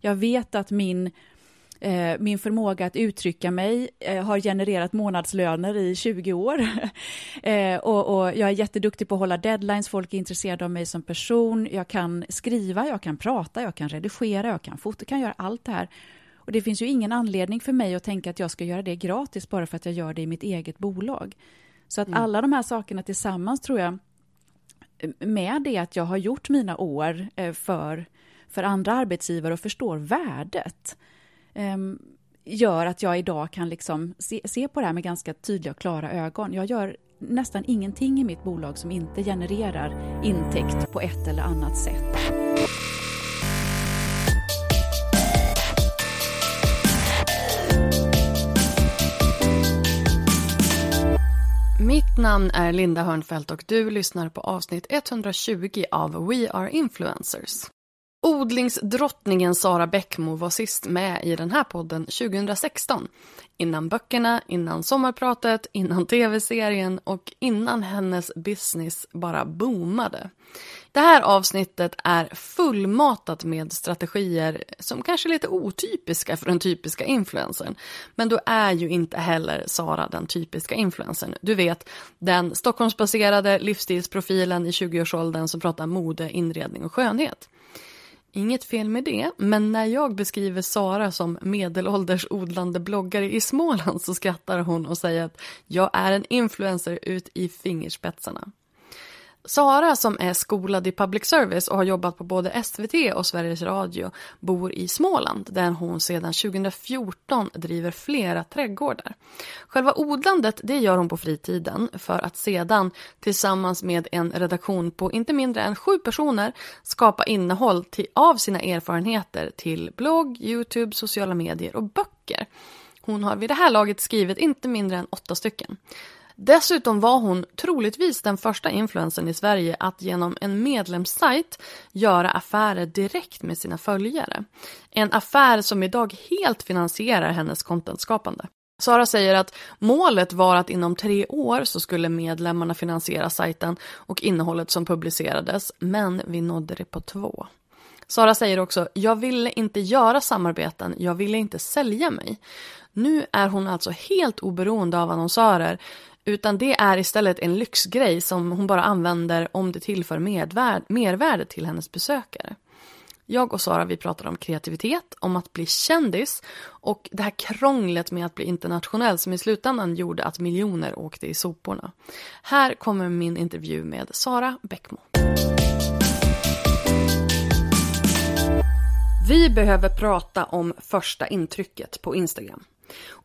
Jag vet att min, eh, min förmåga att uttrycka mig eh, har genererat månadslöner i 20 år. eh, och, och, jag är jätteduktig på att hålla deadlines, folk är intresserade av mig som person. Jag kan skriva, jag kan prata, jag kan redigera, jag kan fota, jag kan göra allt det här. Och det finns ju ingen anledning för mig att tänka att jag ska göra det gratis bara för att jag gör det i mitt eget bolag. Så att mm. alla de här sakerna tillsammans tror jag, med det att jag har gjort mina år för för andra arbetsgivare och förstår värdet ehm, gör att jag idag kan liksom se, se, på det här med ganska tydliga och klara ögon. Jag gör nästan ingenting i mitt bolag som inte genererar intäkt på ett eller annat sätt. Mitt namn är Linda Hörnfeldt och du lyssnar på avsnitt 120 av We Are Influencers. Odlingsdrottningen Sara Bäckmo var sist med i den här podden 2016. Innan böckerna, innan sommarpratet, innan tv-serien och innan hennes business bara boomade. Det här avsnittet är fullmatat med strategier som kanske är lite otypiska för den typiska influencern. Men då är ju inte heller Sara den typiska influencern. Du vet, den Stockholmsbaserade livsstilsprofilen i 20-årsåldern som pratar mode, inredning och skönhet. Inget fel med det, men när jag beskriver Sara som medelålders odlande bloggare i Småland så skrattar hon och säger att jag är en influencer ut i fingerspetsarna. Sara som är skolad i public service och har jobbat på både SVT och Sveriges Radio bor i Småland där hon sedan 2014 driver flera trädgårdar. Själva odlandet det gör hon på fritiden för att sedan tillsammans med en redaktion på inte mindre än sju personer skapa innehåll till, av sina erfarenheter till blogg, Youtube, sociala medier och böcker. Hon har vid det här laget skrivit inte mindre än åtta stycken. Dessutom var hon troligtvis den första influensen i Sverige att genom en medlemssajt göra affärer direkt med sina följare. En affär som idag helt finansierar hennes contentskapande. Sara säger att målet var att inom tre år så skulle medlemmarna finansiera sajten och innehållet som publicerades, men vi nådde det på två. Sara säger också, jag ville inte göra samarbeten, jag ville inte sälja mig. Nu är hon alltså helt oberoende av annonsörer utan det är istället en lyxgrej som hon bara använder om det tillför mervärde till hennes besökare. Jag och Sara vi pratar om kreativitet, om att bli kändis och det här krånglet med att bli internationell som i slutändan gjorde att miljoner åkte i soporna. Här kommer min intervju med Sara Bäckmo. Vi behöver prata om första intrycket på Instagram.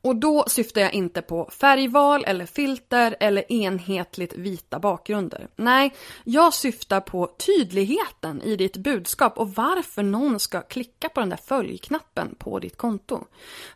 Och då syftar jag inte på färgval eller filter eller enhetligt vita bakgrunder. Nej, jag syftar på tydligheten i ditt budskap och varför någon ska klicka på den där följknappen på ditt konto.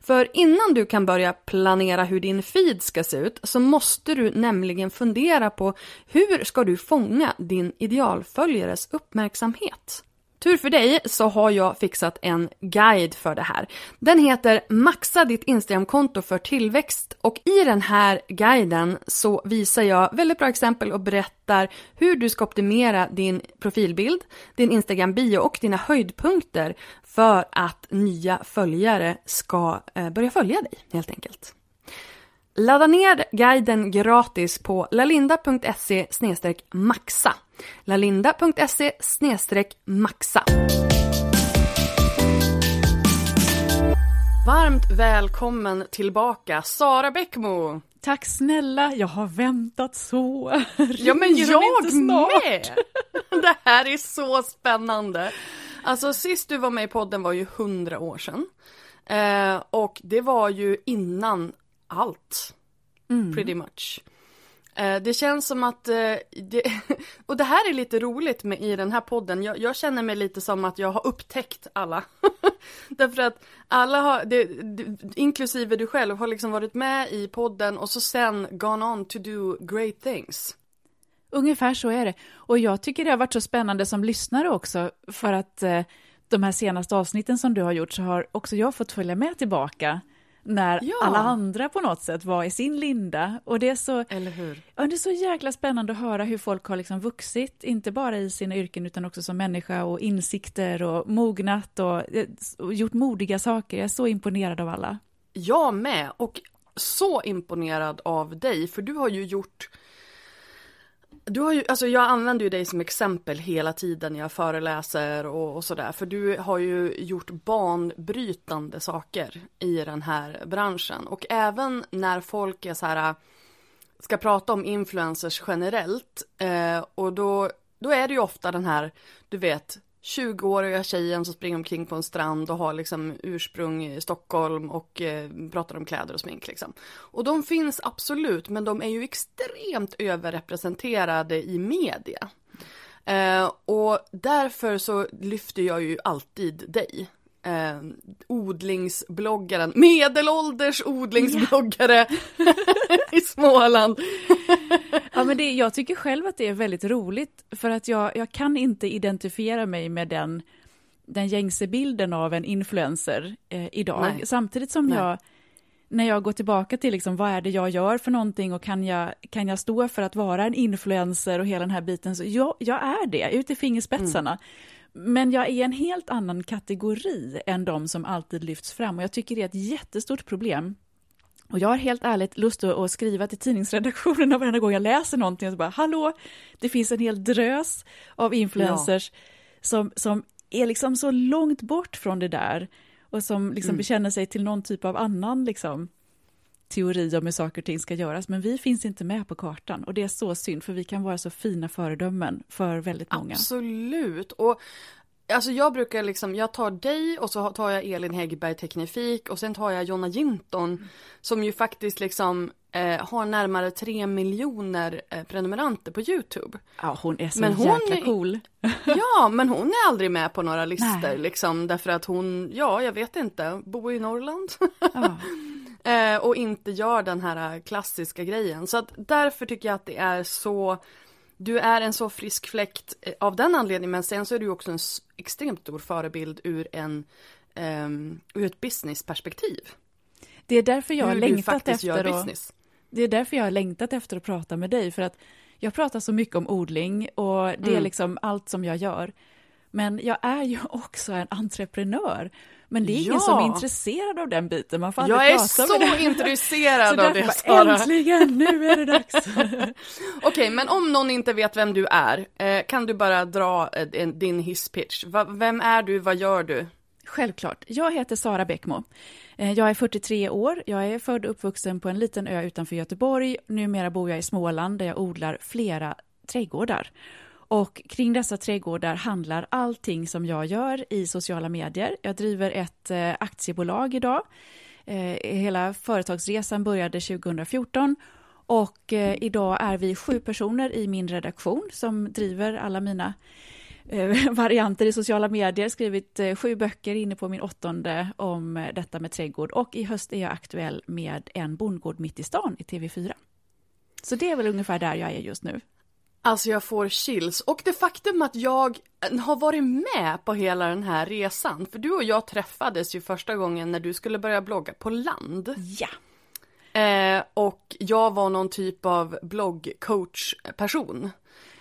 För innan du kan börja planera hur din feed ska se ut så måste du nämligen fundera på hur ska du fånga din idealföljares uppmärksamhet? Tur för dig så har jag fixat en guide för det här. Den heter Maxa ditt Instagramkonto för tillväxt och i den här guiden så visar jag väldigt bra exempel och berättar hur du ska optimera din profilbild, din Instagram-bio och dina höjdpunkter för att nya följare ska eh, börja följa dig helt enkelt. Ladda ner guiden gratis på lalinda.se maxa. lalinda.se maxa. Varmt välkommen tillbaka, Sara Bäckmo. Tack snälla, jag har väntat så. Ja men jag med! Det här är så spännande. Alltså sist du var med i podden var ju hundra år sedan. Eh, och det var ju innan allt. Mm. Pretty much. Eh, det känns som att, eh, det, och det här är lite roligt med, i den här podden, jag, jag känner mig lite som att jag har upptäckt alla. Därför att alla har, det, inklusive du själv, har liksom varit med i podden och så sen gone on to do great things. Ungefär så är det. Och jag tycker det har varit så spännande som lyssnare också, för att eh, de här senaste avsnitten som du har gjort så har också jag fått följa med tillbaka när ja. alla andra på något sätt var i sin linda. Och det är så, Eller hur? Ja, det är så jäkla spännande att höra hur folk har liksom vuxit, inte bara i sina yrken utan också som människa och insikter och mognat och, och gjort modiga saker. Jag är så imponerad av alla. Jag med, och så imponerad av dig, för du har ju gjort du har ju, alltså jag använder ju dig som exempel hela tiden när jag föreläser och, och sådär. För du har ju gjort banbrytande saker i den här branschen. Och även när folk är så här, ska prata om influencers generellt. Eh, och då, då är det ju ofta den här, du vet, 20-åriga tjejen som springer omkring på en strand och har liksom ursprung i Stockholm och eh, pratar om kläder och smink liksom. Och de finns absolut, men de är ju extremt överrepresenterade i media. Eh, och därför så lyfter jag ju alltid dig eh, odlingsbloggaren, medelålders odlingsbloggare ja. i Småland. ja, men det, jag tycker själv att det är väldigt roligt för att jag, jag kan inte identifiera mig med den, den gängse bilden av en influencer eh, idag. Nej. Samtidigt som Nej. jag när jag går tillbaka till liksom, vad är det jag gör för någonting och kan jag, kan jag stå för att vara en influencer och hela den här biten, så jag, jag är det, ut i fingerspetsarna. Mm. Men jag är en helt annan kategori än de som alltid lyfts fram och jag tycker det är ett jättestort problem. Och jag har helt ärligt lust att skriva till tidningsredaktionerna varenda gång jag läser någonting och så bara hallå, det finns en hel drös av influencers ja. som, som är liksom så långt bort från det där och som liksom mm. bekänner sig till någon typ av annan liksom, teori om hur saker och ting ska göras, men vi finns inte med på kartan och det är så synd för vi kan vara så fina föredömen för väldigt många. Absolut, och Alltså jag brukar liksom, jag tar dig och så tar jag Elin Häggberg Teknifik och sen tar jag Jonna Jinton mm. som ju faktiskt liksom eh, har närmare tre miljoner eh, prenumeranter på Youtube. Ja hon är så men hon jäkla cool. ja men hon är aldrig med på några listor liksom därför att hon, ja jag vet inte, bor i Norrland. Ja. Eh, och inte gör den här klassiska grejen. Så att därför tycker jag att det är så du är en så frisk fläkt eh, av den anledningen men sen så är du också en extremt stor förebild ur en um, ur ett businessperspektiv. Det är därför jag har längtat efter att, Det är därför jag har längtat efter att prata med dig för att jag pratar så mycket om odling och det mm. är liksom allt som jag gör. Men jag är ju också en entreprenör. Men det är ingen ja. som är intresserad av den biten. Man får jag är så intresserad så av det, Sara. Äntligen, nu är det dags. Okej, okay, men om någon inte vet vem du är, eh, kan du bara dra eh, din hisspitch? vem är du, vad gör du? Självklart. Jag heter Sara Bäckmo. Eh, jag är 43 år, jag är född och uppvuxen på en liten ö utanför Göteborg. Numera bor jag i Småland där jag odlar flera trädgårdar. Och kring dessa trädgårdar handlar allting som jag gör i sociala medier. Jag driver ett eh, aktiebolag idag. Eh, hela företagsresan började 2014 och eh, idag är vi sju personer i min redaktion som driver alla mina varianter i sociala medier, skrivit sju böcker inne på min åttonde om detta med trädgård och i höst är jag aktuell med en bondgård mitt i stan i TV4. Så det är väl ungefär där jag är just nu. Alltså jag får chills och det faktum att jag har varit med på hela den här resan. För du och jag träffades ju första gången när du skulle börja blogga på land. Ja. Eh, och jag var någon typ av bloggcoach-person.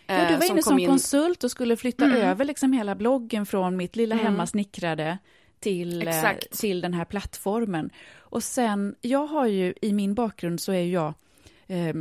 Ja, du eh, var inne som in- konsult och skulle flytta Mm. över liksom hela bloggen från mitt lilla Mm. hemmasnickrade till, eh, Exakt. till den här plattformen. Och sen, jag har ju i min bakgrund så är jag eh,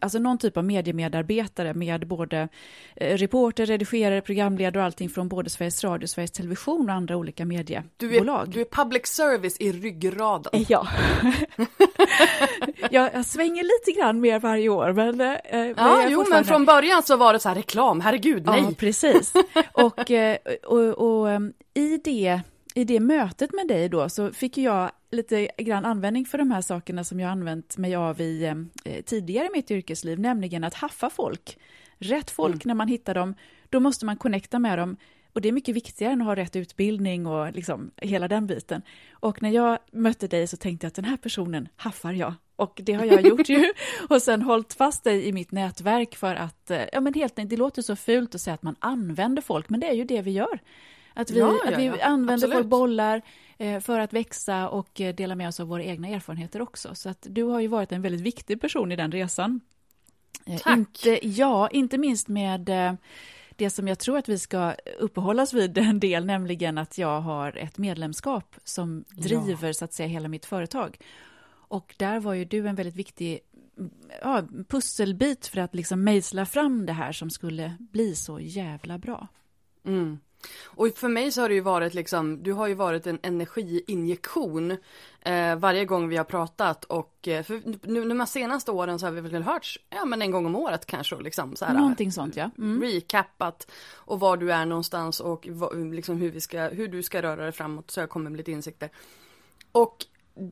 alltså någon typ av mediemedarbetare med både eh, reporter, redigerare, programledare och allting från både Sveriges Radio, Sveriges Television och andra olika du, mediebolag. är, du är public service i ryggraden. Ja. jag, jag svänger lite grann mer varje år, men... eh, men jag Ja, är jo, men från början så var det så här reklam, herregud, Ja, nej. precis. Och, eh, och, och em, i, det, i det mötet med dig då så fick jag lite grann användning för de här sakerna som jag använt mig av i eh, tidigare i mitt yrkesliv, nämligen att haffa folk. Rätt folk, när man hittar dem, då måste man connecta med dem. Och det är mycket viktigare än att ha rätt utbildning och liksom hela den biten. Och när jag mötte dig så tänkte jag att den här personen haffar jag. Och det har jag gjort ju. Och sen hållit fast dig i mitt nätverk för att, eh, ja men helt enkelt, det låter så fult att säga att man använder folk, men det är ju det vi gör. Att vi, Ja, ja, att vi ja, använder absolut. våra bollar för att växa och eh, dela med oss av våra egna erfarenheter också. Så att du har ju varit en väldigt viktig person i den resan. Eh, Tack. Inte, ja, inte minst med eh, det som jag tror att vi ska uppehålla oss vid en del, nämligen att jag har ett medlemskap som driver så att säga hela mitt företag. Och där var ju du en väldigt viktig ja, pusselbit för att liksom mejsla fram det här som skulle bli så jävla bra. Mm. Och för mig så har det ju varit liksom, du har ju varit en energiinjektion eh, varje gång vi har pratat och eh, för nu de här senaste åren så har vi väl hörts, ja men en gång om året kanske liksom så här. Någonting sånt ja. Mm. Recappat och var du är någonstans och liksom hur, vi ska, hur du ska röra dig framåt så jag kommer med lite insikter. Och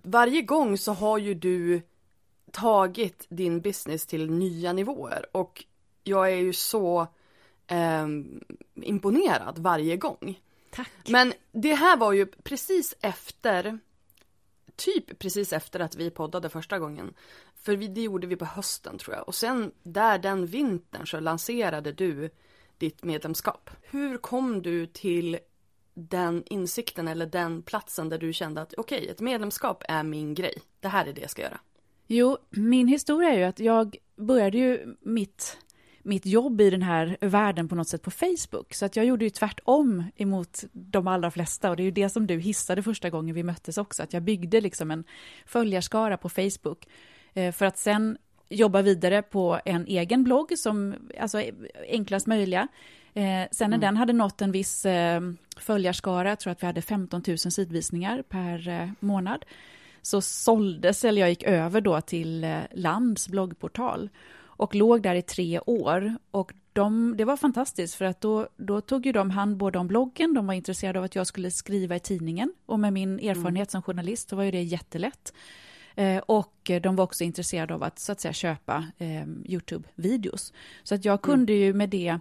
varje gång så har ju du tagit din business till nya nivåer och jag är ju så ehm, imponerad varje gång. Tack. Men det här var ju precis efter, typ precis efter att vi poddade första gången. För vi, det gjorde vi på hösten tror jag. Och sen där den vintern så lanserade du ditt medlemskap. Hur kom du till den insikten eller den platsen där du kände att okej, ett medlemskap är min grej. Det här är det jag ska göra. Jo, min historia är ju att jag började ju mitt, mitt jobb i den här världen på något sätt på Facebook. Så att jag gjorde ju tvärtom emot de allra flesta och det är ju det som du hissade första gången vi möttes också. Att jag byggde liksom en följarskara på Facebook eh, för att sen jobba vidare på en egen blogg som alltså enklast möjliga. Eh, sen när den hade nått en viss eh, följarskara, jag tror att vi hade 15 000 sidvisningar per eh, månad, så såldes, eller jag gick över då till eh, Lands bloggportal och låg där i tre år. Och de, det var fantastiskt för att då, då tog ju de hand både om bloggen, de var intresserade av att jag skulle skriva i tidningen och med min erfarenhet som journalist så var ju det jättelätt. Eh, och de var också intresserade av att så att säga köpa eh, Youtube-videos. Så att jag kunde ju med det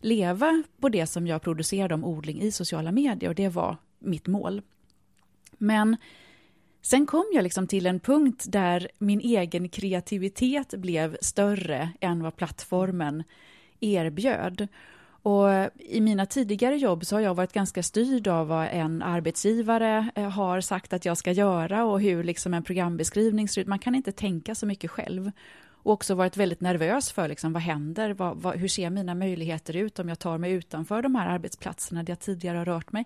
leva på det som jag producerade om odling i sociala medier och det var mitt mål. Men sen kom jag liksom till en punkt där min egen kreativitet blev större än vad plattformen erbjöd. Och I mina tidigare jobb så har jag varit ganska styrd av vad en arbetsgivare eh, har sagt att jag ska göra och hur liksom en programbeskrivning ser ut. Man kan inte tänka så mycket själv. Och också varit väldigt nervös för liksom, vad händer, vad, vad, hur ser mina möjligheter ut om jag tar mig utanför de här arbetsplatserna där jag tidigare har rört mig.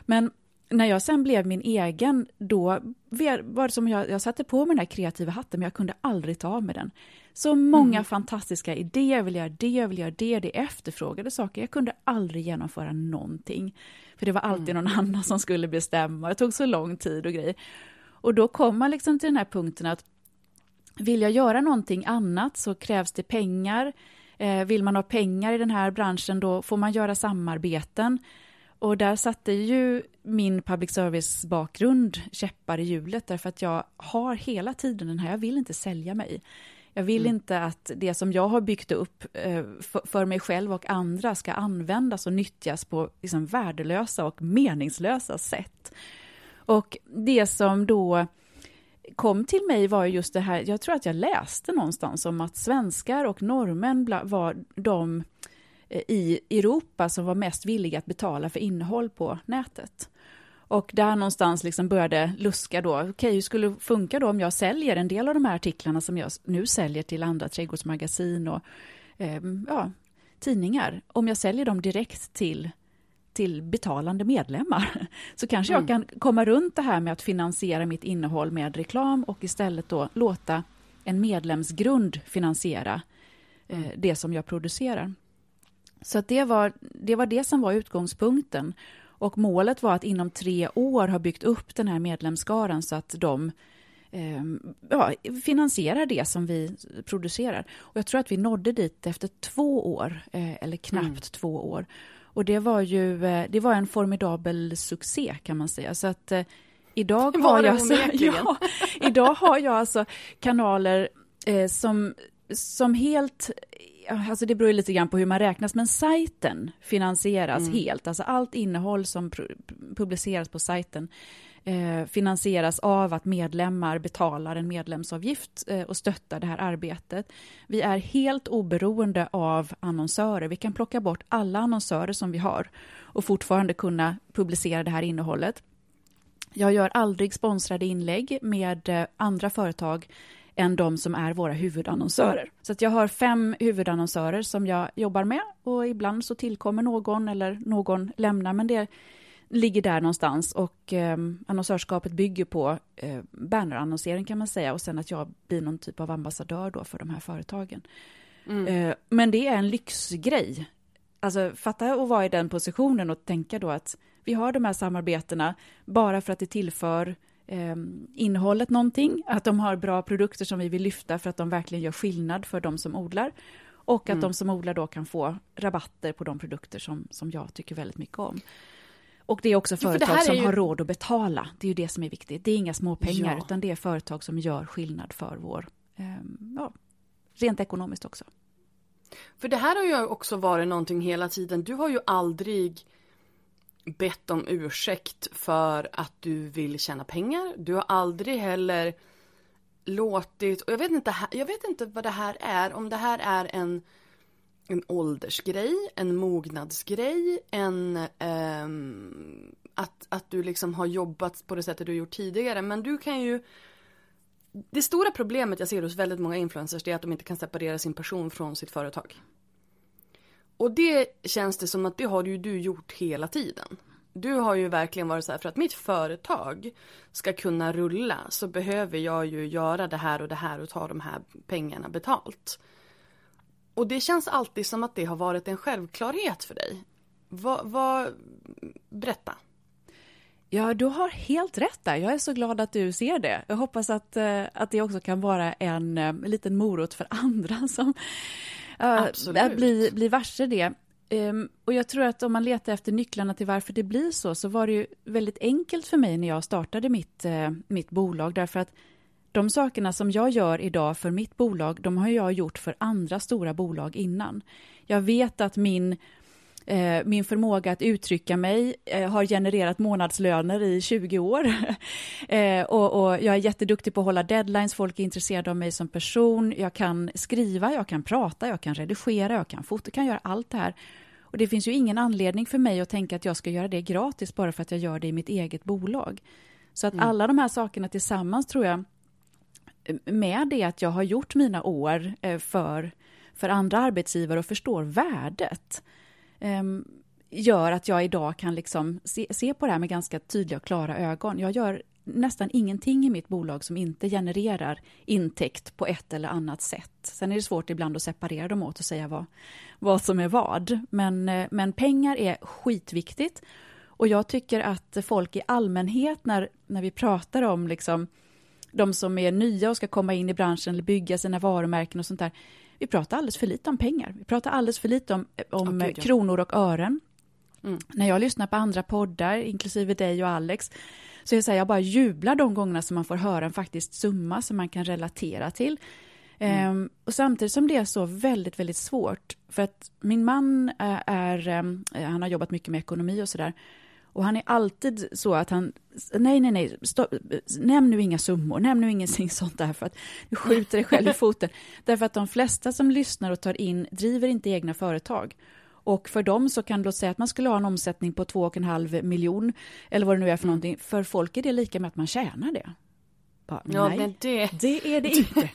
Men när jag sen blev min egen, då var det som jag, jag satte på mig den här kreativa hatten, men jag kunde aldrig ta av mig den. Så många fantastiska idéer, jag vill göra det, jag vill göra det, det efterfrågade saker. Jag kunde aldrig genomföra någonting. För det var alltid någon annan som skulle bestämma, det tog så lång tid och grejer. Och då kom man liksom till den här punkten att vill jag göra någonting annat så krävs det pengar. Eh, vill man ha pengar i den här branschen då får man göra samarbeten. Och där satte ju min public service-bakgrund käppar i hjulet därför att jag har hela tiden den här, jag vill inte sälja mig. Jag vill Mm. inte att det som jag har byggt upp eh, för, mig själv och andra ska användas och nyttjas på liksom värdelösa och meningslösa sätt. Och det som då kom till mig var just det här, jag tror att jag läste någonstans om att svenskar och norrmän var de i Europa som var mest villiga att betala för innehåll på nätet. Och där någonstans liksom började luska då, okej okay, hur skulle det funka då om jag säljer en del av de här artiklarna som jag nu säljer till andra trädgårdsmagasin och eh, ja, tidningar, om jag säljer dem direkt till till betalande medlemmar, så kanske mm. jag kan komma runt det här med att finansiera mitt innehåll med reklam och istället då låta en medlemsgrund finansiera eh, det som jag producerar. Så det, var, det var det som var utgångspunkten. Och målet var att inom tre år ha byggt upp den här medlemsskaran så att de eh, ja, finansierar det som vi producerar. Och jag tror att vi nådde dit efter två år, eh, eller knappt mm. två år. Och det var ju eh, det var en formidabel succé kan man säga. Så att eh, idag har jag, alltså, ja, idag har jag alltså kanaler eh, som, som helt Alltså det beror lite grann på hur man räknas, men sajten finansieras mm. helt. Alltså allt innehåll som publiceras på sajten eh, finansieras av att medlemmar betalar en medlemsavgift eh, och stöttar det här arbetet. Vi är helt oberoende av annonsörer. Vi kan plocka bort alla annonsörer som vi har och fortfarande kunna publicera det här innehållet. Jag gör aldrig sponsrade inlägg med eh, andra företag än de som är våra huvudannonsörer. Så att jag har fem huvudannonsörer som jag jobbar med och ibland så tillkommer någon eller någon lämnar, men det ligger där någonstans och eh, annonsörskapet bygger på eh, bannerannonsering kan man säga och sen att jag blir någon typ av ambassadör då för de här företagen. Mm. Eh, men det är en lyxgrej. Alltså fatta att vara i den positionen och tänka då att vi har de här samarbetena bara för att det tillför eh, innehållet någonting, att de har bra produkter som vi vill lyfta för att de verkligen gör skillnad för de som odlar och att mm. de som odlar då kan få rabatter på de produkter som, som jag tycker väldigt mycket om. Och det är också företag som ju... har råd att betala. Det är ju det som är viktigt. Det är inga små pengar, ja. utan det är företag som gör skillnad för vår, eh, ja, rent ekonomiskt också. För det här har ju också varit någonting hela tiden. Du har ju aldrig bett om ursäkt för att du vill tjäna pengar. Du har aldrig heller låtit, och jag vet inte, jag vet inte vad det här är, om det här är en en åldersgrej, en mognadsgrej, en um, att, att du liksom har jobbat på det sättet du gjort tidigare. Men du kan ju Det stora problemet jag ser hos väldigt många influencers är att de inte kan separera sin person från sitt företag. Och det känns det som att det har ju du gjort hela tiden. Du har ju verkligen varit så här, för att mitt företag ska kunna rulla så behöver jag ju göra det här och det här och ta de här pengarna betalt. Och det känns alltid som att det har varit en självklarhet för dig. Vad, va, berätta. Ja, du har helt rätt där. Jag är så glad att du ser det. Jag hoppas att, eh, att det också kan vara en, en liten morot för andra som uh, blir, blir varse det. Um, och jag tror att om man letar efter nycklarna till varför det blir så, så var det ju väldigt enkelt för mig när jag startade mitt, uh, mitt bolag, därför att de sakerna som jag gör idag för mitt bolag, de har jag gjort för andra stora bolag innan. Jag vet att min min förmåga att uttrycka mig eh, har genererat månadslöner i 20 år. eh, och, och, jag är jätteduktig på att hålla deadlines, folk är intresserade av mig som person. Jag kan skriva, jag kan prata, jag kan redigera, jag kan fota, jag kan göra allt det här. Och det finns ju ingen anledning för mig att tänka att jag ska göra det gratis bara för att jag gör det i mitt eget bolag. Så att mm. alla de här sakerna tillsammans tror jag med det att jag har gjort mina år eh, för, för andra arbetsgivare och förstår värdet Ehm, gör att jag idag kan liksom se, se på det här med ganska tydliga och klara ögon. Jag gör nästan ingenting i mitt bolag som inte genererar intäkt på ett eller annat sätt. Sen är det svårt ibland att separera dem åt och säga vad, vad som är vad. Men, eh, men pengar är skitviktigt. Och jag tycker att folk i allmänhet, när, när vi pratar om liksom, de som är nya och ska komma in i branschen eller bygga sina varumärken och sånt där. Vi pratar alldeles för lite om pengar. Vi pratar alldeles för lite om, om oh, kronor och ören. Mm. När jag lyssnar på andra poddar, inklusive dig och Alex, så jag, säger, jag bara jublar de gångerna som man får höra en faktisk summa som man kan relatera till. Mm. Um, och samtidigt som det är så väldigt, väldigt svårt, för att min man är, är um, han har jobbat mycket med ekonomi och sådär, Och han är alltid så att han, nej, nej, nej, stopp, nämn nu inga summor, nämn nu ingenting sånt där, för att du skjuter dig själv i foten. Därför att de flesta som lyssnar och tar in driver inte egna företag. Och för dem så kan det säga att man skulle ha en omsättning på 2,5 miljon, eller vad det nu är för mm. någonting. För folk är det lika med att man tjänar det. Bara, ja, nej, men det... det är det inte.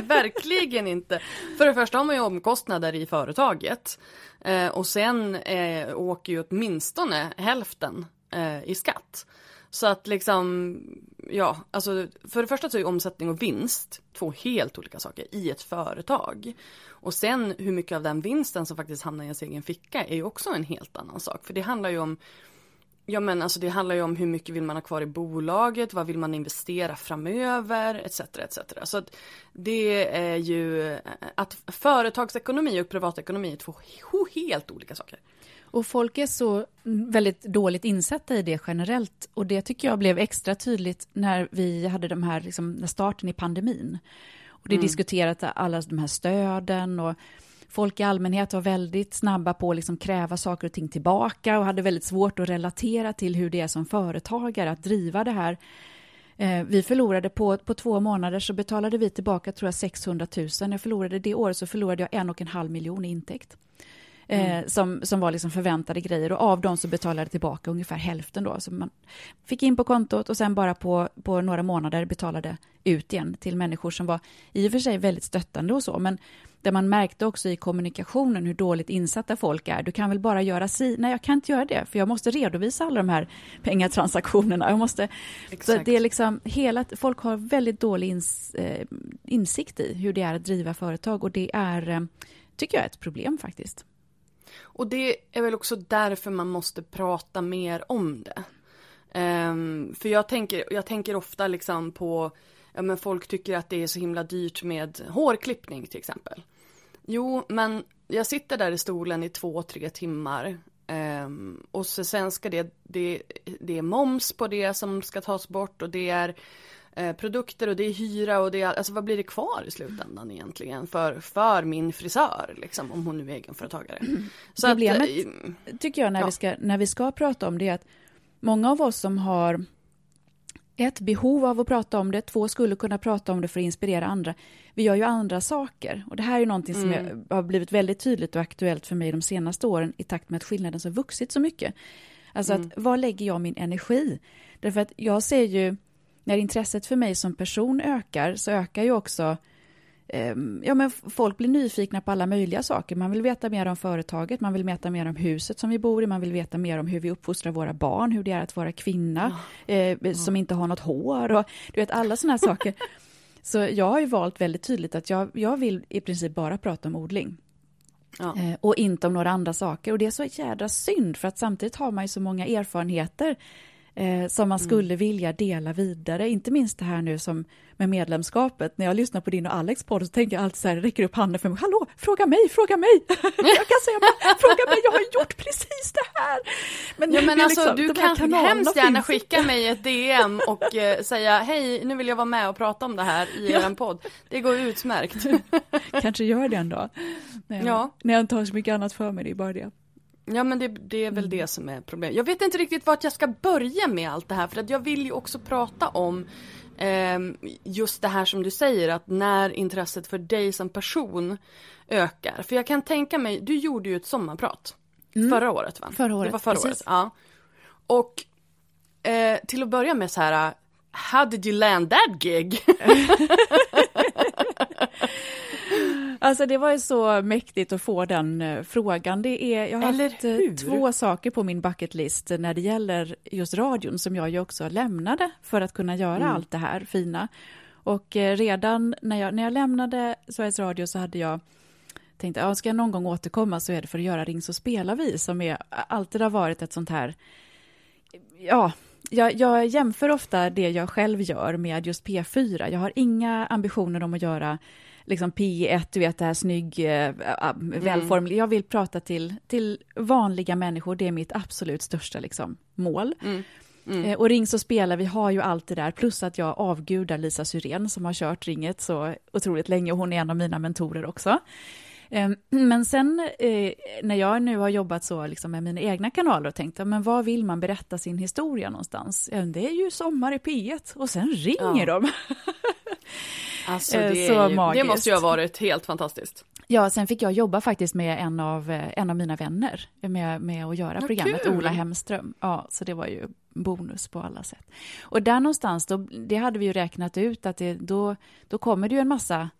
Verkligen inte. För det första har man ju omkostnader i företaget. Eh, och sen eh, åker ju åtminstone hälften eh, i skatt. Så att liksom, ja, alltså för det första så är omsättning och vinst två helt olika saker i ett företag. Och sen hur mycket av den vinsten som faktiskt hamnar i ens egen ficka är ju också en helt annan sak. För det handlar ju om Ja men alltså det handlar ju om hur mycket vill man ha kvar i bolaget, vad vill man investera framöver etc. etc. Så att det är ju att företagsekonomi och privatekonomi är två helt olika saker. Och folk är så väldigt dåligt insatta i det generellt och det tycker jag blev extra tydligt när vi hade de här, liksom, starten i pandemin. Och det mm. diskuterat alla de här stöden och folk i allmänhet var väldigt snabba på att liksom kräva saker och ting tillbaka och hade väldigt svårt att relatera till hur det är som företagare att driva det här. Eh, vi förlorade på, på två månader så betalade vi tillbaka tror jag 600 000. Jag förlorade det året så förlorade jag en och en halv miljon i intäkt. Eh, mm. som, som var liksom förväntade grejer och av dem så betalade jag tillbaka ungefär hälften då. Så man fick in på kontot och sen bara på, på några månader betalade ut igen till människor som var i och för sig väldigt stöttande och så, men där man märkte också i kommunikationen hur dåligt insatta folk är. Du kan väl bara göra si? Nej, jag kan inte göra det, för jag måste redovisa alla de här pengatransaktionerna. Jag måste, så det är liksom hela, folk har väldigt dålig ins, eh, insikt i hur det är att driva företag och det är, eh, tycker jag, ett problem faktiskt. Och det är väl också därför man måste prata mer om det. Um, för jag tänker, jag tänker ofta liksom på, ja men folk tycker att det är så himla dyrt med hårklippning till exempel. Jo, men jag sitter där i stolen i två, tre timmar. Um, och så sen ska det, det, det är moms på det som ska tas bort och det är eh, produkter och det är hyra och det är, alltså vad blir det kvar i slutändan egentligen för, för min frisör liksom om hon nu är egenföretagare. Så Problemet att, eh, tycker jag när, ja. vi ska, när vi ska prata om det är att många av oss som har ett, behov av att prata om det. Två, skulle kunna prata om det för att inspirera andra. Vi gör ju andra saker. Och det här är någonting som mm. har blivit väldigt tydligt och aktuellt för mig de senaste åren i takt med att skillnaden har vuxit så mycket. Alltså mm. att, var lägger jag min energi? Därför att jag ser ju, när intresset för mig som person ökar, så ökar ju också ja, men folk blir nyfikna på alla möjliga saker. Man vill veta mer om företaget, man vill veta mer om huset som vi bor i, man vill veta mer om hur vi uppfostrar våra barn, hur det är att vara kvinna ja. eh, som inte har något hår och du vet alla sådana saker. Så jag har ju valt väldigt tydligt att jag, jag vill i princip bara prata om odling. Ja. Eh, och inte om några andra saker. Och det är så jädra synd, för att samtidigt har man ju så många erfarenheter eh, som man mm. skulle mm. vilja dela vidare. Inte minst det här nu som med medlemskapet. När jag lyssnar på din och Alex podd så tänker jag alltid så här, räcker upp handen för mig. Hallå, fråga mig, fråga mig! jag kan säga fråga mig, jag har gjort precis det här! Men, ja, men alltså, liksom, du kan hemskt gärna skicka mig ett DM och eh, säga, hej, nu vill jag vara med och prata om det här i ja. er podd. Det går utmärkt. Kanske gör det en dag. När jag, ja. när jag inte har så mycket annat för mig, det är bara det. Ja men det, det är väl mm. det som är problemet. Jag vet inte riktigt vart jag ska börja med allt det här för att jag vill ju också prata om eh, just det här som du säger att när intresset för dig som person ökar. För jag kan tänka mig, du gjorde ju ett sommarprat mm. förra året va? Förra året, Det var förra Precis. året, ja. Och eh, till att börja med så här, how did you land that gig? Alltså det var ju så mäktigt att få den uh, frågan. Det är, jag har Eller haft uh, två saker på min bucketlist när det gäller just radion som jag ju också lämnade för att kunna göra mm. allt det här fina. Och uh, redan när jag, när jag lämnade Sveriges Radio så hade jag tänkt att ja, ska jag någon gång återkomma så är det för att göra Ring så spelar vi som är, alltid har varit ett sånt här ja, jag, jag, jämför ofta det jag själv gör med just P4. Jag har inga ambitioner om att göra liksom P1, du vet det här snygg, välformlig. Mm. Jag vill prata till, till vanliga människor, det är mitt absolut största liksom, mål. Mm. Mm. Eh, och Ring så spelar vi har ju allt det där, plus att jag avgudar Lisa Syrén som har kört Ringet så otroligt länge och hon är en av mina mentorer också. Ehm, men sen eh, när jag nu har jobbat så liksom med mina egna kanaler och tänkt, men var vill man berätta sin historia någonstans? Det är ju Sommar i P1 och sen ringer ja. de. alltså det, så ju, det måste ju ha varit helt fantastiskt. Ja, sen fick jag jobba faktiskt med en av, eh, en av mina vänner med, med att göra programmet, kul. Ola Hemström. Ja, så det var ju bonus på alla sätt. Och där någonstans, då, det hade vi ju räknat ut att det, då, då kommer det ju en massa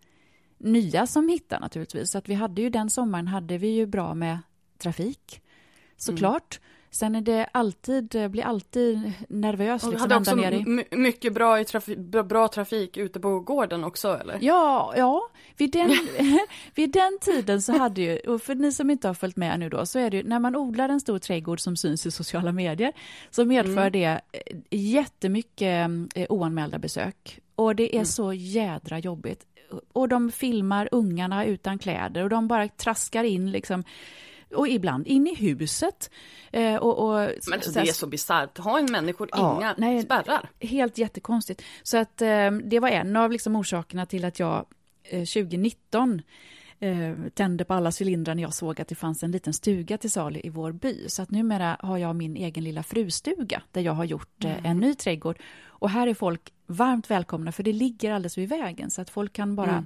nya som hittar naturligtvis. Så att vi hade ju den sommaren hade vi ju bra med trafik såklart. Mm. Sen är det alltid, blir alltid nervös. Och liksom, hade också ner mycket bra, i trafik, bra trafik ute på gården också eller? Ja, ja. Vid den, vid den tiden så hade ju, och för ni som inte har följt med nu då, så är det ju när man odlar en stor trädgård som syns i sociala medier, så medför mm. det eh, jättemycket eh, oanmälda besök. Och det är mm. så jädra jobbigt. Och de filmar ungarna utan kläder och de bara traskar in liksom och ibland in i huset. Eh, och, och, Men det är så bisarrt, har en människor ja, inga nej, spärrar? Helt jättekonstigt. Så att eh, det var en av liksom orsakerna till att jag eh, 2019 eh, tände på alla cylindrar när jag såg att det fanns en liten stuga till salu i vår by. Så att numera har jag min egen lilla frustuga där jag har gjort eh, mm. en ny trädgård. Och här är folk varmt välkomna för det ligger alldeles vid vägen så att folk kan bara mm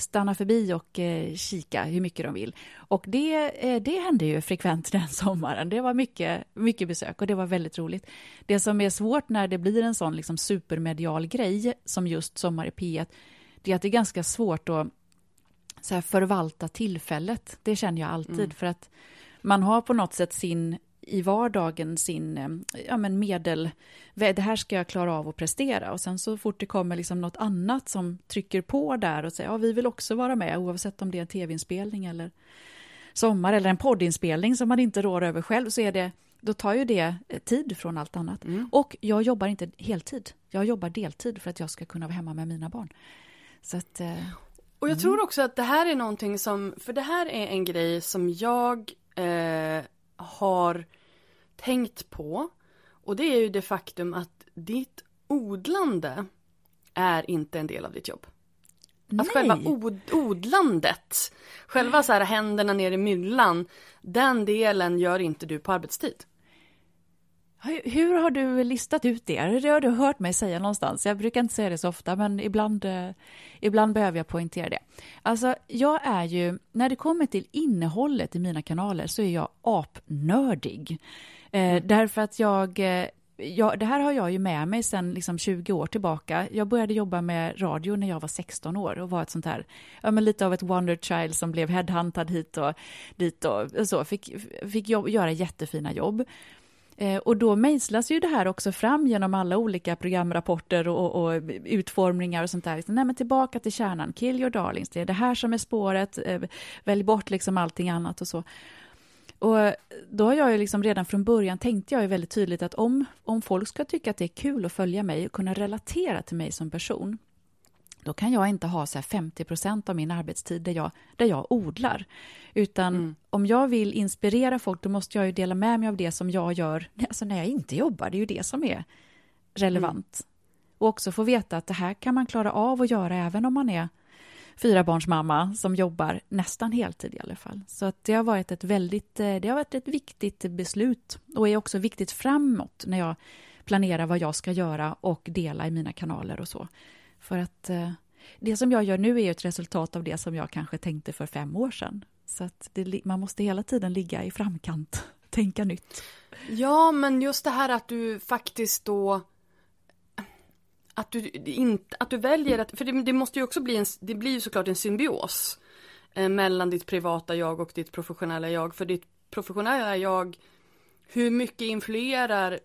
stanna förbi och eh, kika hur mycket de vill. Och det, eh, det hände ju frekvent den sommaren. Det var mycket, mycket besök och det var väldigt roligt. Det som är svårt när det blir en sån liksom supermedial grej som just Sommar i P1, det är att det är ganska svårt att så här, förvalta tillfället. Det känner jag alltid mm. för att man har på något sätt sin i vardagen sin eh, ja, men medel, det här ska jag klara av att prestera och sen så fort det kommer liksom något annat som trycker på där och säger ja vi vill också vara med oavsett om det är en tv-inspelning eller sommar eller en poddinspelning som man inte rår över själv så är det då tar ju det eh, tid från allt annat. Mm. Och jag jobbar inte heltid. Jag jobbar deltid för att jag ska kunna vara hemma med mina barn. Så att, eh, och jag mm. tror också att det här är någonting som, för det här är en grej som jag eh, har tänkt på. Och det är ju det faktum att ditt odlande är inte en del av ditt jobb. Nej. Att själva od odlandet, själva så här händerna ner i myllan, den delen gör inte du på arbetstid. Hur har du listat ut det? Det har du hört mig säga någonstans. Jag brukar inte säga det så ofta, men ibland, eh, ibland behöver jag poängtera det. Alltså, jag är ju, när det kommer till innehållet i mina kanaler så är jag apnördig. Eh, därför att jag, eh, jag, det här har jag ju med mig sedan liksom 20 år tillbaka. Jag började jobba med radio när jag var 16 år och var ett sånt här, ja men lite av ett wonder child som blev headhuntad hit och dit och så. Fick, fick jobb, göra jättefina jobb. Eh, och då mejslas ju det här också fram genom alla olika programrapporter och, och, utformningar och sånt där. Nej, men tillbaka till kärnan, kill your darlings, det är det här som är spåret, eh, välj bort liksom allting annat och så. Och då har jag ju liksom redan från början tänkte jag ju väldigt tydligt att om, om folk ska tycka att det är kul att följa mig och kunna relatera till mig som person, då kan jag inte ha så 50 procent av min arbetstid där jag, där jag odlar. Utan mm. om jag vill inspirera folk, då måste jag ju dela med mig av det som jag gör alltså när jag inte jobbar. Det är ju det som är relevant. Mm. Och också få veta att det här kan man klara av att göra även om man är fyrabarnsmamma som jobbar nästan heltid i alla fall. Så att det har varit ett väldigt, eh, det har varit ett viktigt beslut och är också viktigt framåt när jag planerar vad jag ska göra och dela i mina kanaler och så. För att eh, det som jag gör nu är ett resultat av det som jag kanske tänkte för fem år sedan. Så att det, man måste hela tiden ligga i framkant, tänka nytt. Ja, men just det här att du faktiskt då att du, inte, att du väljer att, för det, det, måste ju också bli en, det blir ju såklart en symbios eh, mellan ditt privata jag och ditt professionella jag. För ditt professionella jag, hur mycket influerar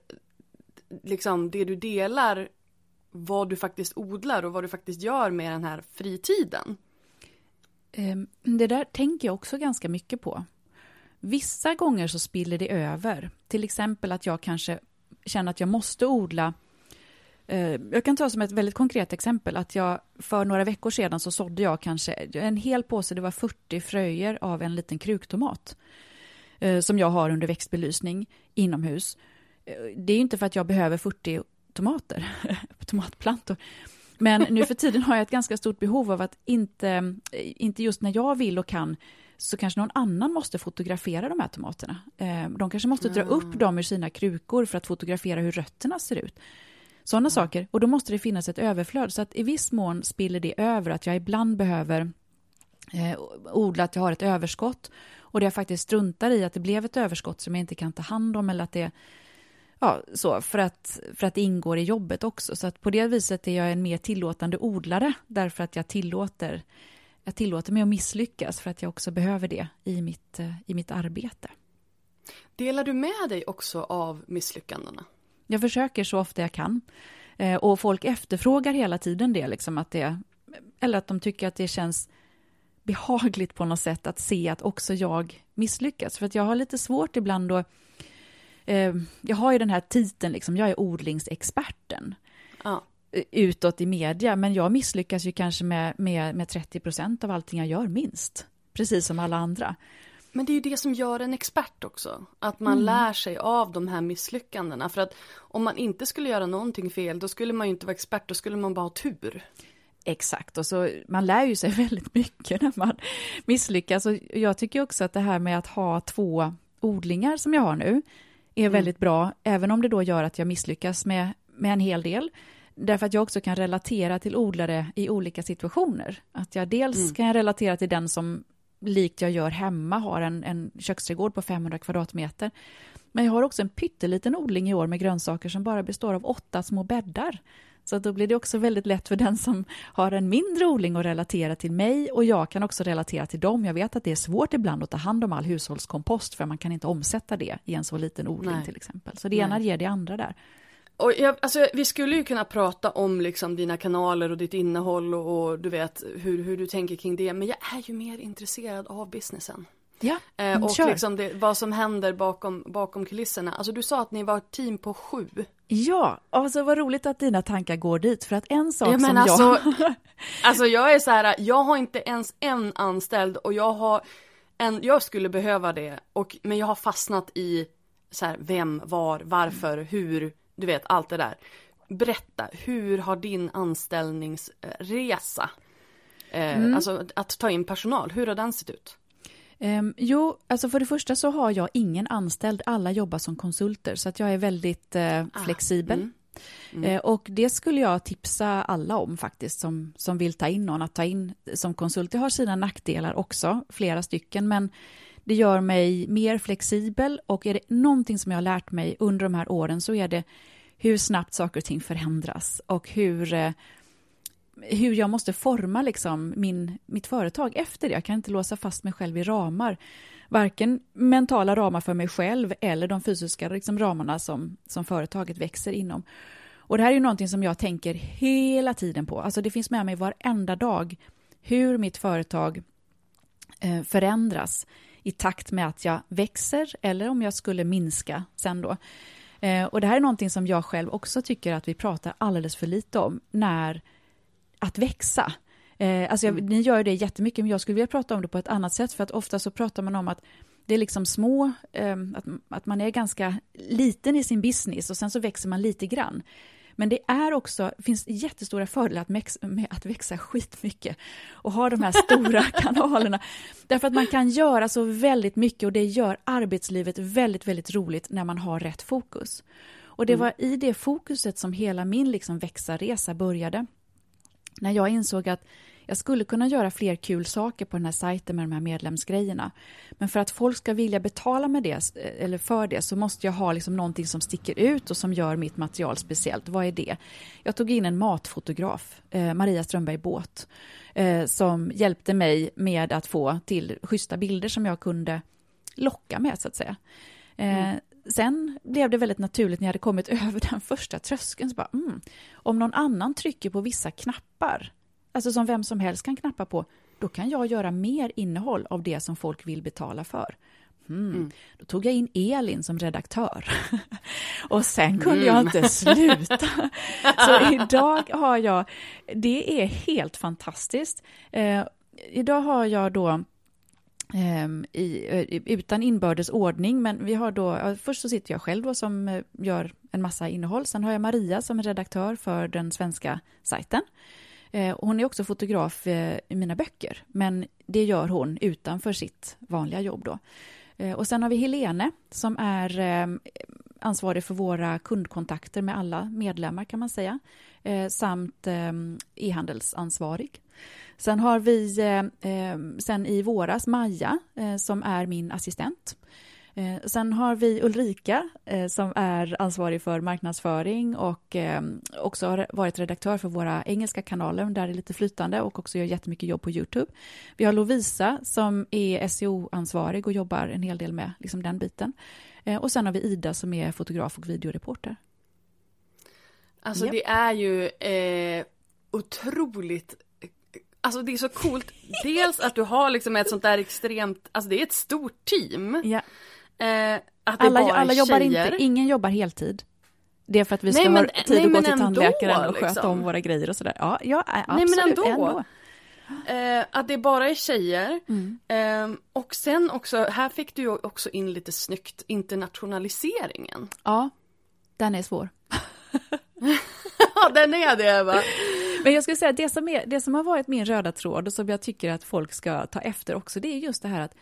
liksom det du delar vad du faktiskt odlar och vad du faktiskt gör med den här fritiden? Ehm, det där tänker jag också ganska mycket på. Vissa gånger så spiller det över. Till exempel att jag kanske känner att jag måste odla jag kan ta som ett väldigt konkret exempel att jag för några veckor sedan så sådde jag kanske en hel påse, det var 40 fröjer av en liten kruktomat eh, som jag har under växtbelysning inomhus. Eh, det är inte för att jag behöver 40 tomater, tomatplantor, Men nu för tiden har jag ett ganska stort behov av att inte, inte just när jag vill och kan, så kanske någon annan måste fotografera de här tomaterna. Eh, de kanske måste dra upp ah. dem ur sina krukor för att fotografera hur rötterna ser ut. Sådana mm. saker. Och då måste det finnas ett överflöd. Så att i viss mån spiller det över att jag ibland behöver eh, odla att jag har ett överskott och det jag faktiskt struntar i att det blev ett överskott som jag inte kan ta hand om eller att det Ja, så, för att, för att det ingår i jobbet också. Så att på det viset är jag en mer tillåtande odlare därför att jag tillåter, jag tillåter mig att misslyckas för att jag också behöver det i mitt, eh, i mitt arbete. Delar du med dig också av misslyckandena? Jag försöker så ofta jag kan. Eh, och folk efterfrågar hela tiden det, liksom att det, eller att de tycker att det känns behagligt på något sätt att se att också jag misslyckas. För att jag har lite svårt ibland då, eh, jag har ju den här titeln, liksom, jag är odlingsexperten. Ja. Utåt i media, men jag misslyckas ju kanske med, med, med 30 procent av allting jag gör, minst. Precis som alla andra. Men det är ju det som gör en expert också. Att man mm. lär sig av de här misslyckandena. För att om man inte skulle göra någonting fel, då skulle man ju inte vara expert, då skulle man bara ha tur. Exakt, och så man lär ju sig väldigt mycket när man misslyckas. Och jag tycker också att det här med att ha två odlingar som jag har nu är mm. väldigt bra, även om det då gör att jag misslyckas med, med en hel del. Därför att jag också kan relatera till odlare i olika situationer. Att jag dels mm. kan jag relatera till den som likt jag gör hemma, har en, en köksträdgård på 500 kvadratmeter. Men jag har också en pytteliten odling i år med grönsaker som bara består av åtta små bäddar. Så då blir det också väldigt lätt för den som har en mindre odling att relatera till mig och jag kan också relatera till dem. Jag vet att det är svårt ibland att ta hand om all hushållskompost för man kan inte omsätta det i en så liten odling Nej. till exempel. Så det ena ger det andra där. Och jag, alltså, vi skulle ju kunna prata om liksom dina kanaler och ditt innehåll och, och, du vet hur, hur du tänker kring det. Men jag är ju mer intresserad av businessen. Ja, eh, och liksom det, vad som händer bakom, bakom kulisserna. Alltså du sa att ni var ett team på sju. Ja, alltså vad roligt att dina tankar går dit. För att en sak ja, som alltså, jag... alltså jag är så här, jag har inte ens en anställd och jag har en, jag skulle behöva det. Och, men jag har fastnat i så här, vem, var, varför, hur du vet allt det där. Berätta, hur har din anställningsresa, eh, mm. alltså att ta in personal, hur har den sett ut? Um, jo, alltså för det första så har jag ingen anställd, alla jobbar som konsulter, så att jag är väldigt uh, flexibel. Mm. Mm. Uh, och det skulle jag tipsa alla om faktiskt, som, som vill ta in någon, att ta in som konsult. Det har sina nackdelar också, flera stycken, men det gör mig mer flexibel och är det någonting som jag har lärt mig under de här åren så är det hur snabbt saker och ting förändras och hur, eh, hur jag måste forma liksom min, mitt företag efter det. Jag kan inte låsa fast mig själv i ramar. Varken mentala ramar för mig själv eller de fysiska liksom, ramarna som, som företaget växer inom. Och det här är ju någonting som jag tänker hela tiden på. Alltså det finns med mig varenda dag hur mitt företag eh, förändras i takt med att jag växer eller om jag skulle minska sen då. Eh, och det här är någonting som jag själv också tycker att vi pratar alldeles för lite om, när att växa. Eh, alltså jag, mm. ni gör det jättemycket, men jag skulle vilja prata om det på ett annat sätt, för att ofta så pratar man om att det är liksom små, eh, att, att man är ganska liten i sin business och sen så växer man lite grann. Men det är också, finns jättestora fördelar att växa, med att växa skitmycket och ha de här stora kanalerna. Därför att man kan göra så väldigt mycket och det gör arbetslivet väldigt, väldigt roligt när man har rätt fokus. Och det mm. var i det fokuset som hela min liksom växa-resa började. När jag insåg att jag skulle kunna göra fler kul saker på den här sajten med de här medlemsgrejerna. Men för att folk ska vilja betala med det, eller för det så måste jag ha liksom någonting som sticker ut och som gör mitt material speciellt. Vad är det? Jag tog in en matfotograf, eh, Maria Strömberg Båt, eh, som hjälpte mig med att få till schyssta bilder som jag kunde locka med, så att säga. Eh, mm. Sen blev det väldigt naturligt när jag hade kommit över den första tröskeln. Så bara, mm, om någon annan trycker på vissa knappar alltså som vem som helst kan knappa på, då kan jag göra mer innehåll av det som folk vill betala för. Mm. Mm. Då tog jag in Elin som redaktör. och sen kunde jag mm. inte sluta. Så idag har jag, det är helt fantastiskt. Eh, idag har jag då Ehm, i, utan inbördes ordning, men vi har då, först så sitter jag själv då som eh, gör en massa innehåll, sen har jag Maria som är redaktör för den svenska sajten. Eh, hon är också fotograf eh, i mina böcker, men det gör hon utanför sitt vanliga jobb då. Eh, och sen har vi Helene som är eh, ansvarig för våra kundkontakter med alla medlemmar kan man säga, eh, samt e-handelsansvarig. Sen har vi eh, sen i våras Maja eh, som är min assistent. Eh, sen har vi Ulrika eh, som är ansvarig för marknadsföring och eh, också har varit redaktör för våra engelska kanaler där det är lite flytande och också gör jättemycket jobb på Youtube. Vi har Lovisa som är SEO-ansvarig och jobbar en hel del med liksom, den biten. och sen har vi Ida som är fotograf och videoreporter. Alltså yep. det är ju eh, otroligt Alltså det är så coolt, dels att du har liksom ett sånt där extremt, alltså det är ett stort team. Ja. Eh, att alla, alla jobbar inte, ingen jobbar heltid. Det är för att vi ska nej, men, ha tid nej, att gå till tandläkaren och sköta liksom. om våra grejer och sådär. Ja, ja absolut, nej, men ändå. ändå. Eh, att det bara är tjejer. Mm. Eh, och sen också, här fick du ju också in lite snyggt internationaliseringen. Ja, den är svår. ja, den är det va? Men jag skulle säga att det som, är, det som har varit min röda tråd och som jag tycker att folk ska ta efter också, det är just det här att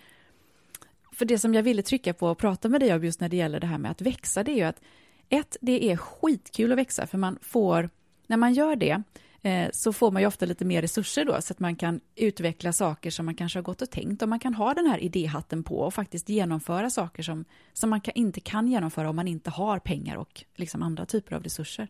för det som jag ville trycka på och prata med dig om just när det gäller det här med att växa, det är ju att ett, det är skitkul att växa, för man får, när man gör det, eh, så får man ju ofta lite mer resurser då, så att man kan utveckla saker som man kanske har gått och tänkt, och man kan ha den här idéhatten på och faktiskt genomföra saker som, som man kan, inte kan genomföra om man inte har pengar och liksom andra typer av resurser.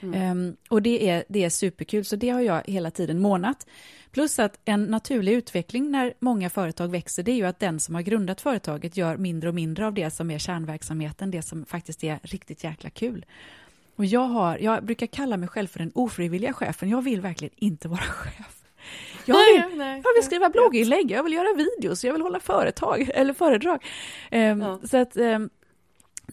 Mm. Um, och det är, det är superkul, så det har jag hela tiden månat. Plus att en naturlig utveckling när många företag växer, det är ju att den som har grundat företaget gör mindre och mindre av det som är kärnverksamheten, det som faktiskt är riktigt jäkla kul. Och jag, har, jag brukar kalla mig själv för den ofrivilliga chefen, jag vill verkligen inte vara chef. Jag vill, nej, nej, jag vill skriva blogginlägg, jag vill göra videos, jag vill hålla företag eller föredrag. Um, ja. Så att um,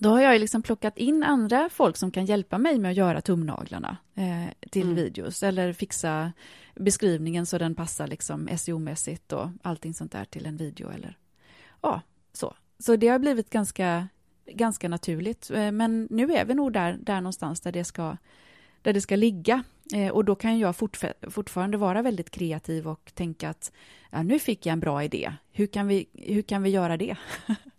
då har jag liksom plockat in andra folk som kan hjälpa mig med att göra tumnaglarna eh, till mm. videos eller fixa beskrivningen så den passar liksom SEO-mässigt och allting sånt där till en video eller ja, så. Så det har blivit ganska, ganska naturligt. Eh, men nu är vi nog där, där någonstans där det ska, där det ska ligga. Eh, och då kan jag fortfarande vara väldigt kreativ och tänka att ja, nu fick jag en bra idé. Hur kan vi, hur kan vi göra det?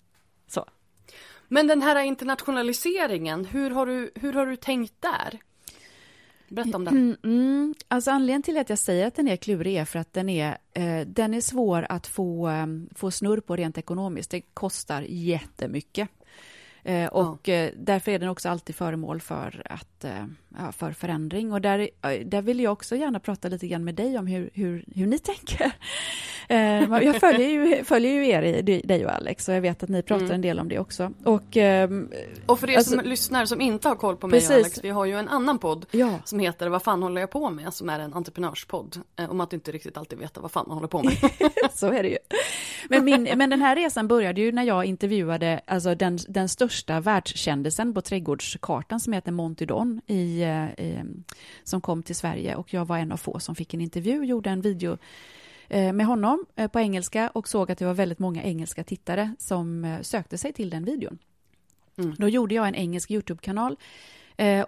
Men den här internationaliseringen, hur har du, hur har du tänkt där? Berätta om den. Mm, mm. Alltså anledningen till att jag säger att den är klurig är för att den är, eh, den är svår att få, eh, få snurr på rent ekonomiskt. Det kostar jättemycket. Eh, och ja. Eh, därför är den också alltid föremål för, att, eh, ja, för förändring. Och där, där vill jag också gärna prata lite grann med dig om hur, hur, hur ni tänker. jag följer ju, följer ju er, dig och Alex, och jag vet att ni pratar mm. en del om det också. Och, ehm, och för er alltså, som lyssnar som inte har koll på mig precis. och Alex, vi har ju en annan podd ja. som heter Vad fan håller jag på med? Som är en entreprenörspodd. Om att inte riktigt alltid veta vad fan man håller på med. Så är det ju. Men, min, men den här resan började ju när jag intervjuade alltså den, den största världskändisen på trädgårdskartan som heter Monty Don i, eh, i, som kom till Sverige och jag var en av få som fick en intervju, gjorde en video eh, med honom eh, på engelska och såg att det var väldigt många engelska tittare som sökte sig till den videon. Mm. Då gjorde jag en engelsk Youtube-kanal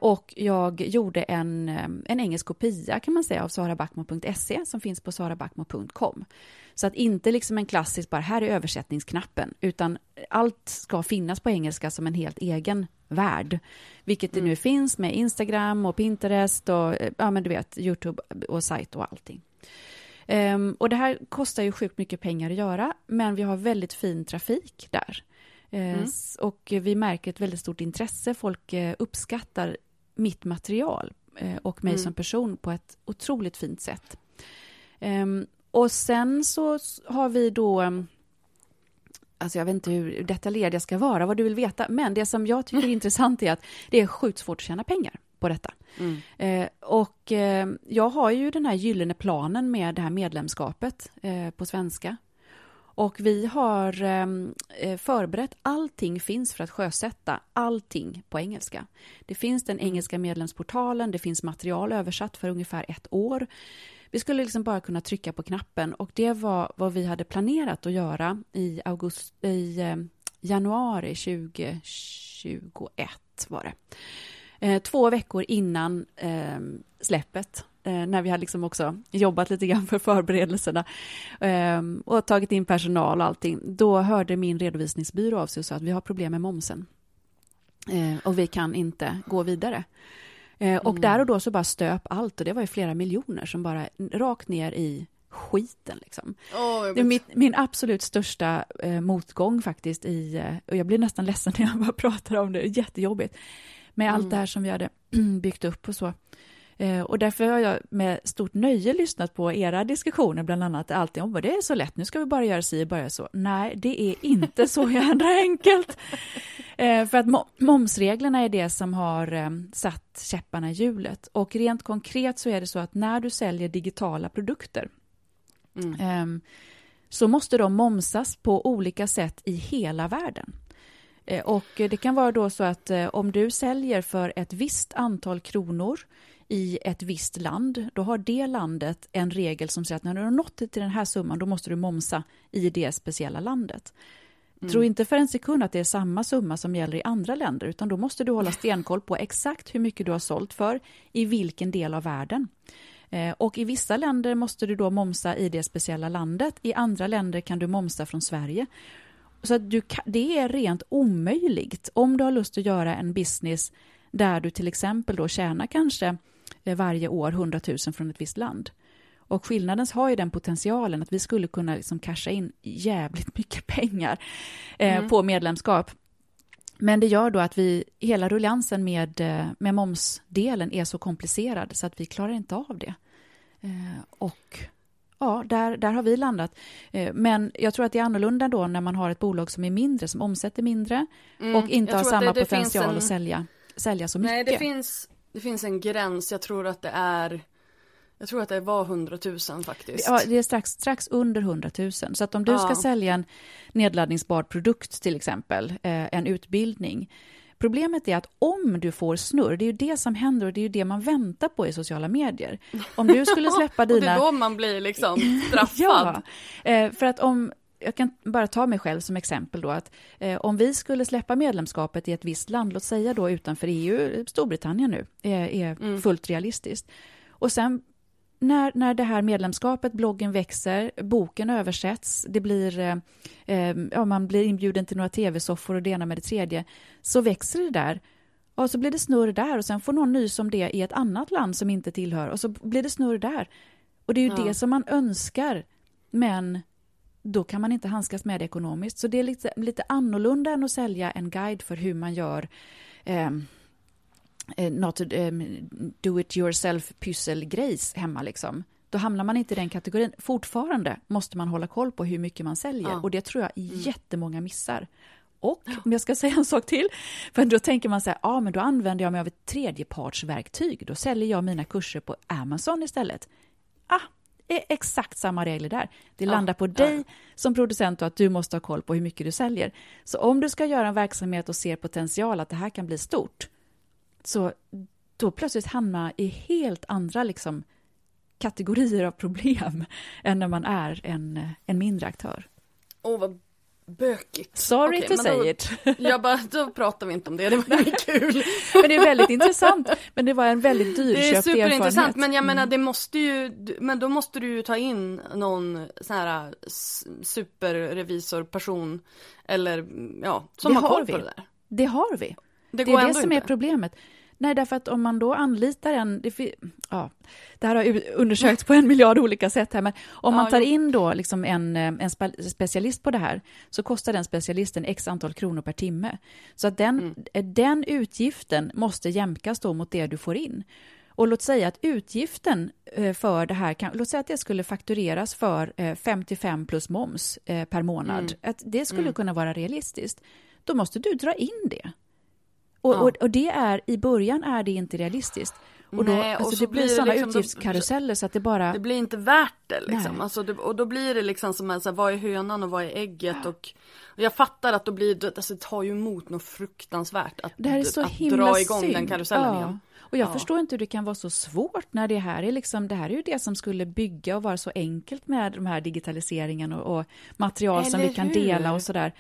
och jag gjorde en, en engelsk kopia kan man säga av sarabackmo.se som finns på sarabackmo.com. Så att inte liksom en klassisk bara här är översättningsknappen, utan allt ska finnas på engelska som en helt egen värld. Vilket det nu mm. finns med Instagram och Pinterest och ja, men du vet, Youtube och sajt och allting. Um, och det här kostar ju sjukt mycket pengar att göra, men vi har väldigt fin trafik där. Uh, mm. Och vi märker ett väldigt stort intresse. Folk uh, uppskattar mitt material uh, och mig mm. som person på ett otroligt fint sätt. Um, och sen så har vi då mm, Alltså jag vet inte hur detaljerad jag ska vara, vad du vill veta. Men det som jag tycker är intressant är att det är sjukt svårt att tjäna pengar på detta. Mm. Eh, och eh, jag har ju den här gyllene planen med det här medlemskapet eh, på svenska. Och vi har ehm, eh, förberett, allting finns för att sjösätta allting på engelska. Det finns den mm. engelska medlemsportalen, det finns material översatt för ungefär ett år. Vi skulle liksom bara kunna trycka på knappen och det var vad vi hade planerat att göra i, august, i eh, januari 2021 var det. Eh, två veckor innan eh, släppet när vi hade liksom också jobbat lite grann för förberedelserna ehm, och tagit in personal och allting, då hörde min redovisningsbyrå av sig och sa att vi har problem med momsen. Och vi kan inte gå vidare. Eh, och mm. där och då så bara stöp allt och det var ju flera miljoner som bara rakt ner i skiten. Liksom. Oh, det är mitt, min absolut största eh, motgång faktiskt i, eh, och jag blir nästan ledsen när jag bara pratar om det, jättejobbigt, med mm. allt det här som vi hade byggt upp och så. Eh, och därför har jag med stort nöje lyssnat på era diskussioner, bland annat alltid om det är så lätt, nu ska vi bara göra si och bara så. Nej, det är inte så jädra enkelt. Eh, för att momsreglerna är det som har eh, satt käpparna i hjulet. Och rent konkret så är det så att när du säljer digitala produkter mm. Ehm, så måste de momsas på olika sätt i hela världen. Och det kan vara då så att om du säljer för ett visst antal kronor i ett visst land, då har det landet en regel som säger att när du har nått till den här summan, då måste du momsa i det speciella landet. Mm. Tro inte för en sekund att det är samma summa som gäller i andra länder, utan då måste du hålla stenkoll på exakt hur mycket du har sålt för i vilken del av världen. Eh, och i vissa länder måste du då momsa i det speciella landet, i andra länder kan du momsa från Sverige. Så du, det är rent omöjligt om du har lust att göra en business där du till exempel då tjänar kanske varje år 100 000 från ett visst land. Och skillnaden har ju den potentialen att vi skulle kunna liksom casha in jävligt mycket pengar eh, mm. på medlemskap. Men det gör då att vi, hela rulliansen med, eh, med momsdelen är så komplicerad så att vi klarar inte av det. Eh, och ja, där, där har vi landat. Eh, men jag tror att det är annorlunda då när man har ett bolag som är mindre, som omsätter mindre mm. och inte har samma det, det potential en... att sälja, sälja så mycket. Nej, det finns, det finns en gräns, jag tror att det är jag tror att det var 100 000 faktiskt. Ja, det är strax, strax under 100 000. Så att om du ja. ska sälja en nedladdningsbar produkt till exempel, eh, en utbildning. Problemet är att om du får snurr, det är ju det som händer och det är ju det man väntar på i sociala medier. Om du skulle släppa dina... och det är då man blir liksom straffad. ja, eh, för att om jag kan bara ta mig själv som exempel då att eh, om vi skulle släppa medlemskapet i ett visst land, låt säga då utanför EU, Storbritannien nu, är, är mm. fullt realistiskt. Och sen när, när det här medlemskapet, bloggen växer, boken översätts, det blir, eh, eh ja, man blir inbjuden till några tv-soffor och det ena med det tredje, så växer det där. Och så blir det snurr där och sen får någon nys om det i ett annat land som inte tillhör och så blir det snurr där. Och det är ju ja. det som man önskar, men då kan man inte handskas med det ekonomiskt. Så det är lite, lite annorlunda än att sälja en guide för hur man gör eh, eh not eh, do it yourself pysselgrejs hemma liksom. Då hamnar man inte i den kategorin. Fortfarande måste man hålla koll på hur mycket man säljer ja. och det tror jag mm. jättemånga missar. Och om jag ska säga en sak till, för då tänker man så här, ja men då använder jag mig av ett tredjepartsverktyg, då säljer jag mina kurser på Amazon istället. Ah, är exakt samma regler där. Det landar på dig som producent och att du måste ha koll på hur mycket du säljer. Så om du ska göra en verksamhet och ser potential att det här kan bli stort, så då plötsligt hamnar i helt andra liksom, kategorier av problem än när man är en, en mindre aktör. Åh, oh, vad bökigt. Sorry okay, to say då, it. jag bara, då pratar vi inte om det, det var inget kul. men det är väldigt intressant, men det var en väldigt dyrköpt erfarenhet. Det är superintressant, men jag menar mm. det måste ju, men då måste du ju ta in någon sån här superrevisorperson eller ja, som det har koll på det där. Det har vi. Det, det är det som inte. är problemet. Nej, därför att om man då anlitar en... Det, ja, det här har undersökts på en miljard olika sätt här, men om man tar in då liksom en, eh, en specialist på det här, så kostar den specialisten x antal kronor per timme. Så att den, mm. Eh, den utgiften måste jämkas då mot det du får in. Och låt säga att utgiften eh, för det här, låt säga att det skulle faktureras för 55 plus moms per månad, mm. att det skulle mm. kunna vara realistiskt. Då måste du dra in det. Och, ja. och, och, det är, i början är det inte realistiskt. Och, då, Nej, alltså, och det blir sådana liksom, utgiftskaruseller så att det bara... Det blir inte värt det liksom. Alltså, det, och då blir det liksom som så här, vad är hönan och vad är ägget? Ja. Och, och, jag fattar att då blir det, alltså, det tar ju emot något fruktansvärt att, det här är så att himla dra igång synd. den karusellen ja. igen. Och jag ja. förstår inte hur det kan vara så svårt när det här är liksom, det här är ju det som skulle bygga och vara så enkelt med de här digitaliseringen och, och material Eller som vi kan hur? dela och sådär.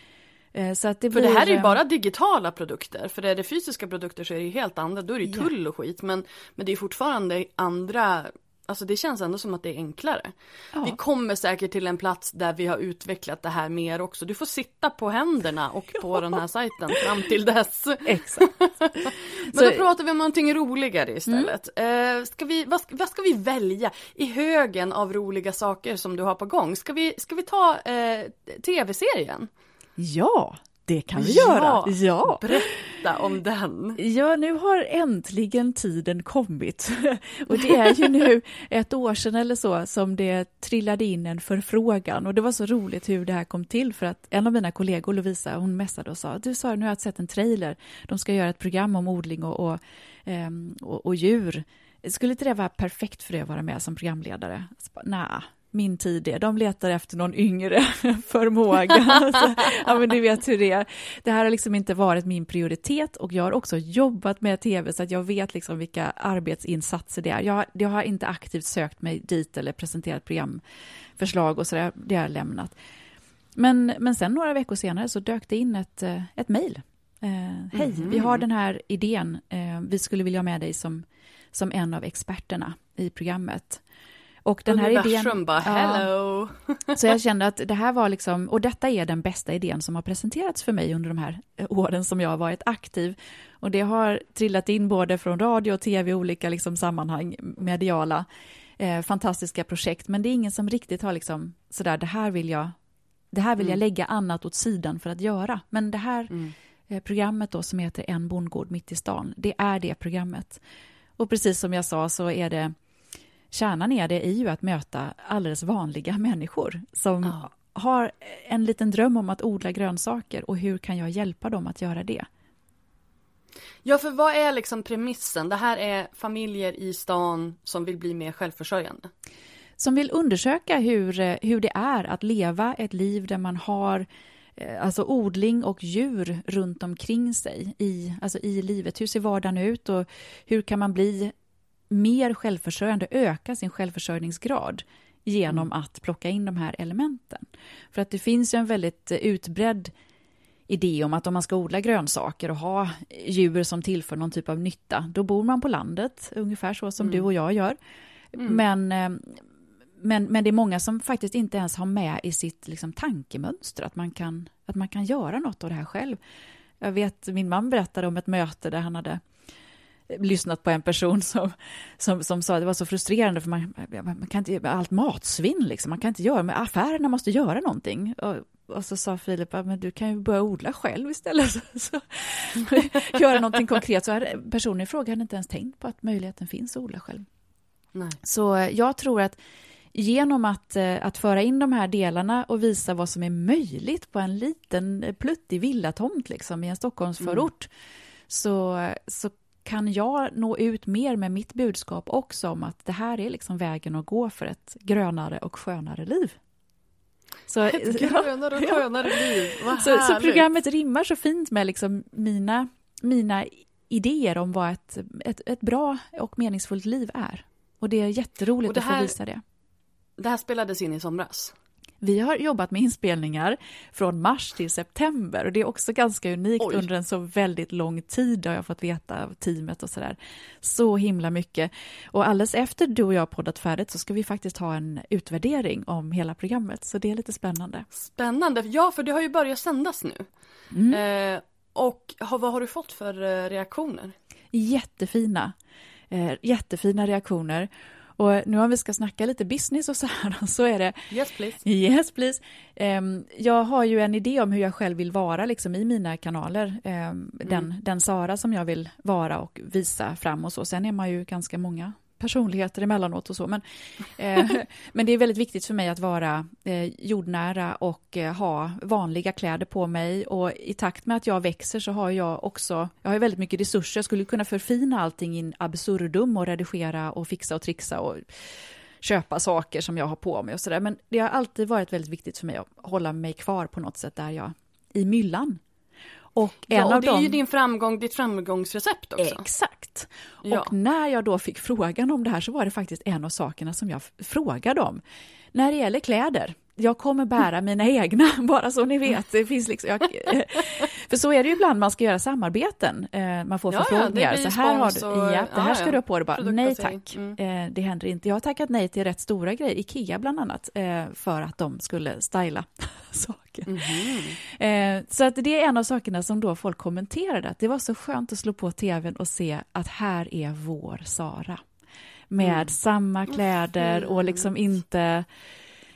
Eh, så att det för blir... det här är ju bara digitala produkter, för är det fysiska produkter så är det ju helt andra, då är det ju tull och skit, men, men det är fortfarande andra Alltså det känns ändå som att det är enklare. Ja. Vi kommer säkert till en plats där vi har utvecklat det här mer också. Du får sitta på händerna och på ja. den här sajten fram till dess. Exakt. Men Så... då pratar vi om någonting roligare istället. Mm. Uh, ska vi, vad, ska, vad, ska vi välja i högen av roliga saker som du har på gång? Ska vi, ska vi ta uh, tv-serien? Ja, det kan vi ja, göra. Ja, berätta om den. Ja, nu har äntligen tiden kommit. Och det är ju nu ett år sedan eller så som det trillade in en förfrågan. Och det var så roligt hur det här kom till för att en av mina kollegor, Lovisa, hon messade och sa du sa nu har jag sett en trailer. De ska göra ett program om odling och, och, ehm, och, och djur. Skulle inte det vara perfekt för dig att vara med som programledare? Nej, min tid är. De letar efter någon yngre förmåga. ja, men du vet hur det är. Det här har liksom inte varit min prioritet och jag har också jobbat med tv så att jag vet liksom vilka arbetsinsatser det är. Jag, jag har inte aktivt sökt mig dit eller presenterat programförslag och så där. Det har jag lämnat. Men, men sen några veckor senare så dök det in ett, eh, ett mejl. Eh, Hej, mm -hmm. vi har den här idén. Eh, vi skulle vilja ha med dig som, som en av experterna i programmet. Och den här idén... bara, hello! Ja, så jag kände att det här var liksom, och detta är den bästa idén som har presenterats för mig under de här åren som jag har varit aktiv. Och det har trillat in både från radio och tv, olika liksom sammanhang, mediala, eh, fantastiska projekt, men det är ingen som riktigt har liksom, sådär, det här vill jag, det här vill mm. jag lägga annat åt sidan för att göra. Men det här mm. eh, programmet då som heter En bondgård mitt i stan, det är det programmet. Och precis som jag sa så är det kärnan är det är ju att möta alldeles vanliga människor som ja. har en liten dröm om att odla grönsaker och hur kan jag hjälpa dem att göra det? Ja, för vad är liksom premissen? Det här är familjer i stan som vill bli mer självförsörjande. Som vill undersöka hur, hur det är att leva ett liv där man har eh, alltså odling och djur runt omkring sig i, alltså i livet. Hur ser vardagen ut och hur kan man bli mer självförsörjande, öka sin självförsörjningsgrad genom mm. att plocka in de här elementen. För att det finns ju en väldigt utbredd idé om att om man ska odla grönsaker och ha djur som tillför någon typ av nytta, då bor man på landet, ungefär så som mm. du och jag gör. Mm. Men, eh, men, men det är många som faktiskt inte ens har med i sitt liksom, tankemönster att man, kan, att man kan göra något av det här själv. Jag vet, min man berättade om ett möte där han hade lyssnat på en person som, som, som sa att det var så frustrerande för man, man kan inte, allt matsvinn liksom, man kan inte göra, men affärerna måste göra någonting. Och, och så sa Filip, men du kan ju börja odla själv istället. Så, så, göra någonting konkret. Så hade, personen i fråga hade inte ens tänkt på att möjligheten finns att odla själv. Nej. Så jag tror att genom att, eh, att föra in de här delarna och visa vad som är möjligt på en liten pluttig villatomt liksom, i en Stockholmsförort, mm. så, så kan jag nå ut mer med mitt budskap också om att det här är liksom vägen att gå för ett grönare och skönare liv. Så, ett grönare och skönare ja. liv, vad så, så programmet rimmar så fint med liksom mina, mina idéer om vad ett, ett, ett bra och meningsfullt liv är. Och det är jätteroligt det här, att få visa det. Det här spelades in i somras? Vi har jobbat med inspelningar från mars till september och det är också ganska unikt Oj. under en så väldigt lång tid har jag fått veta av teamet och sådär. Så himla mycket. Och alldeles efter du och jag poddat färdigt så ska vi faktiskt ha en utvärdering om hela programmet, så det är lite spännande. Spännande, ja för det har ju börjat sändas nu. Mm. Eh, och vad har du fått för eh, reaktioner? Jättefina. Eh, jättefina reaktioner. Och nu om vi ska snacka lite business och så här, så är det... Yes please. Yes please. Um, jag har ju en idé om hur jag själv vill vara liksom, i mina kanaler. Um, mm. den, den Sara som jag vill vara och visa fram och så. Sen är man ju ganska många personligheter emellanåt och så. Men, eh, men det är väldigt viktigt för mig att vara eh, jordnära och eh, ha vanliga kläder på mig. Och i takt med att jag växer så har jag också, jag har väldigt mycket resurser. Jag skulle kunna förfina allting in absurdum och redigera och fixa och trixa och köpa saker som jag har på mig och sådär. Men det har alltid varit väldigt viktigt för mig att hålla mig kvar på något sätt där jag, i myllan. Och en ja, och av det dem... är ju din framgång, ditt framgångsrecept också. Exakt. Ja. Och när jag då fick frågan om det här så var det faktiskt en av sakerna som jag frågade om. När det gäller kläder, jag kommer bära mina egna, bara så ni vet. Det finns liksom, jag, för så är det ju ibland man ska göra samarbeten. Eh, man får förfrågningar. Ja, så här har du, ja, det här ska du ha på dig. Bara, nej tack, mm. Eh, det händer inte. Jag har tackat nej till rätt stora grejer, Ikea bland annat, eh, för att de skulle styla saker. Mm. Så att det är en av sakerna som då folk kommenterade, att det var så skönt att slå på tvn och se att här är vår Sara. Med mm. samma kläder och liksom inte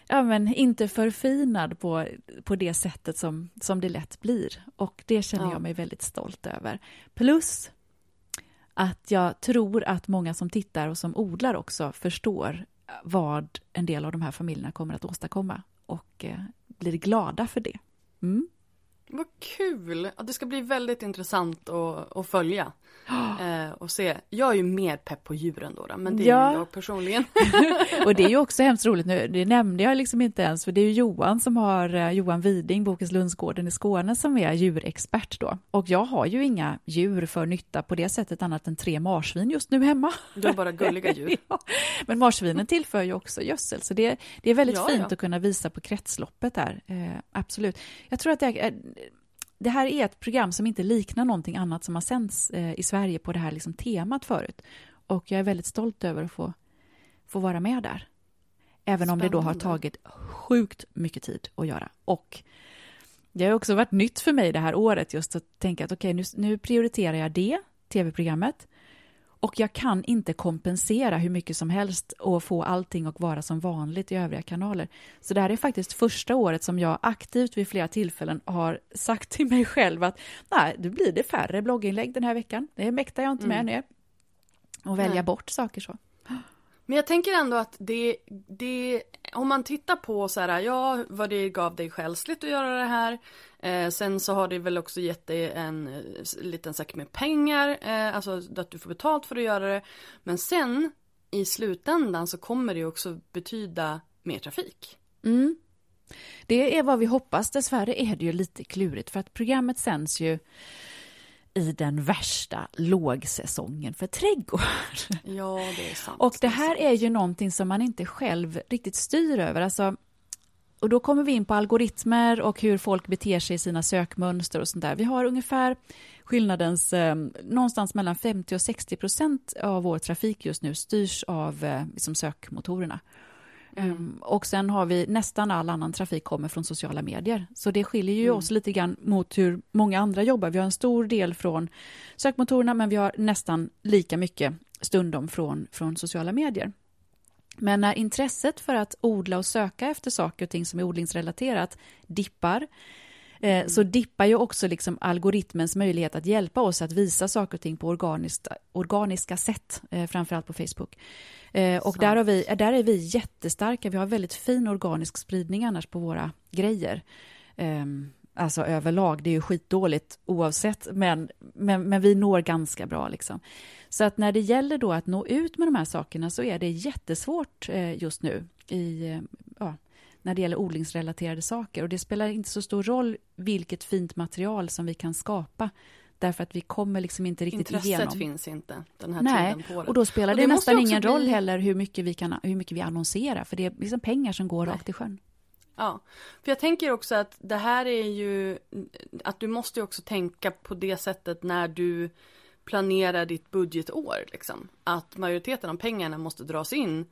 ja, men inte förfinad på, på det sättet som, som det lätt blir. Och det känner ja. jag mig väldigt stolt över. Plus att jag tror att många som tittar och som odlar också förstår vad en del av de här familjerna kommer att åstadkomma och eh, blir glada för det. Mm. Vad kul! Det ska bli väldigt intressant att, att följa eh, och se. Jag är ju mer pepp på djuren då, men det är ja. jag personligen. och det är ju också hemskt roligt nu, det nämnde jag liksom inte ens, för det är ju Johan som har, eh, Johan Widing, Bokens Lundsgården i Skåne, som är djurexpert då. Och jag har ju inga djur för nytta på det sättet annat än tre marsvin just nu hemma. Du har bara gulliga djur. ja. Men marsvinen tillför ju också gödsel, så det, det är väldigt ja, fint att kunna visa på kretsloppet där. Eh, absolut. Jag tror att det är, det här är ett program som inte liknar någonting annat som har sänds eh, i Sverige på det här liksom temat förut. Och jag är väldigt stolt över att få, få vara med där. Även Spännande. om det då har tagit sjukt mycket tid att göra. Och det har också varit nytt för mig det här året just att tänka att okej, okay, nu, nu prioriterar jag det tv-programmet. Och jag kan inte kompensera hur mycket som helst och få allting att vara som vanligt i övriga kanaler. Så det här är faktiskt första året som jag aktivt vid flera tillfällen har sagt till mig själv att nej, då blir det färre blogginlägg den här veckan. Det mäktar jag inte med mm. nu. Och välja nej. bort saker så. Men jag tänker ändå att det, det om man tittar på så här, ja, vad det gav dig själsligt att göra det här. Eh, sen så har det väl också gett dig en eh, liten säck med pengar, eh, alltså att du får betalt för att göra det. Men sen i slutändan så kommer det också betyda mer trafik. Mm. Det är vad vi hoppas. Dessvärre är det ju lite klurigt för att programmet sänds ju i den värsta lågsäsongen för trädgård. Ja, det är sant. Och det här är ju någonting som man inte själv riktigt styr över. Alltså, och då kommer vi in på algoritmer och hur folk beter sig i sina sökmönster och sånt där. Vi har ungefär skillnadens eh, någonstans mellan 50 och 60 procent av vår trafik just nu styrs av eh, liksom sökmotorerna. Um, och sen har vi nästan all annan trafik kommer från sociala medier. Så det skiljer ju mm. oss lite grann mot hur många andra jobbar. Vi har en stor del från sökmotorerna men vi har nästan lika mycket stundom från, från sociala medier. Men när intresset för att odla och söka efter saker och ting som är odlingsrelaterat dippar, eh, mm. så dippar ju också liksom algoritmens möjlighet att hjälpa oss att visa saker och ting på organiska sätt, eh, framförallt på Facebook. Eh, och där, har vi, där är vi jättestarka. Vi har väldigt fin organisk spridning annars på våra grejer. Eh, alltså överlag, det är ju skitdåligt oavsett, men, men, men vi når ganska bra. Liksom. Så att när det gäller då att nå ut med de här sakerna så är det jättesvårt eh, just nu i, eh, ja, när det gäller odlingsrelaterade saker. Och det spelar inte så stor roll vilket fint material som vi kan skapa Därför att vi kommer liksom inte riktigt Intresset igenom. Intresset finns inte den här Nej, tiden på året. och då spelar det, det nästan ingen bli... roll heller hur mycket, vi kan, hur mycket vi annonserar. För det är liksom pengar som går Nej. rakt i sjön. Ja, för jag tänker också att det här är ju att du måste också tänka på det sättet när du planerar ditt budgetår. Liksom. Att majoriteten av pengarna måste dras in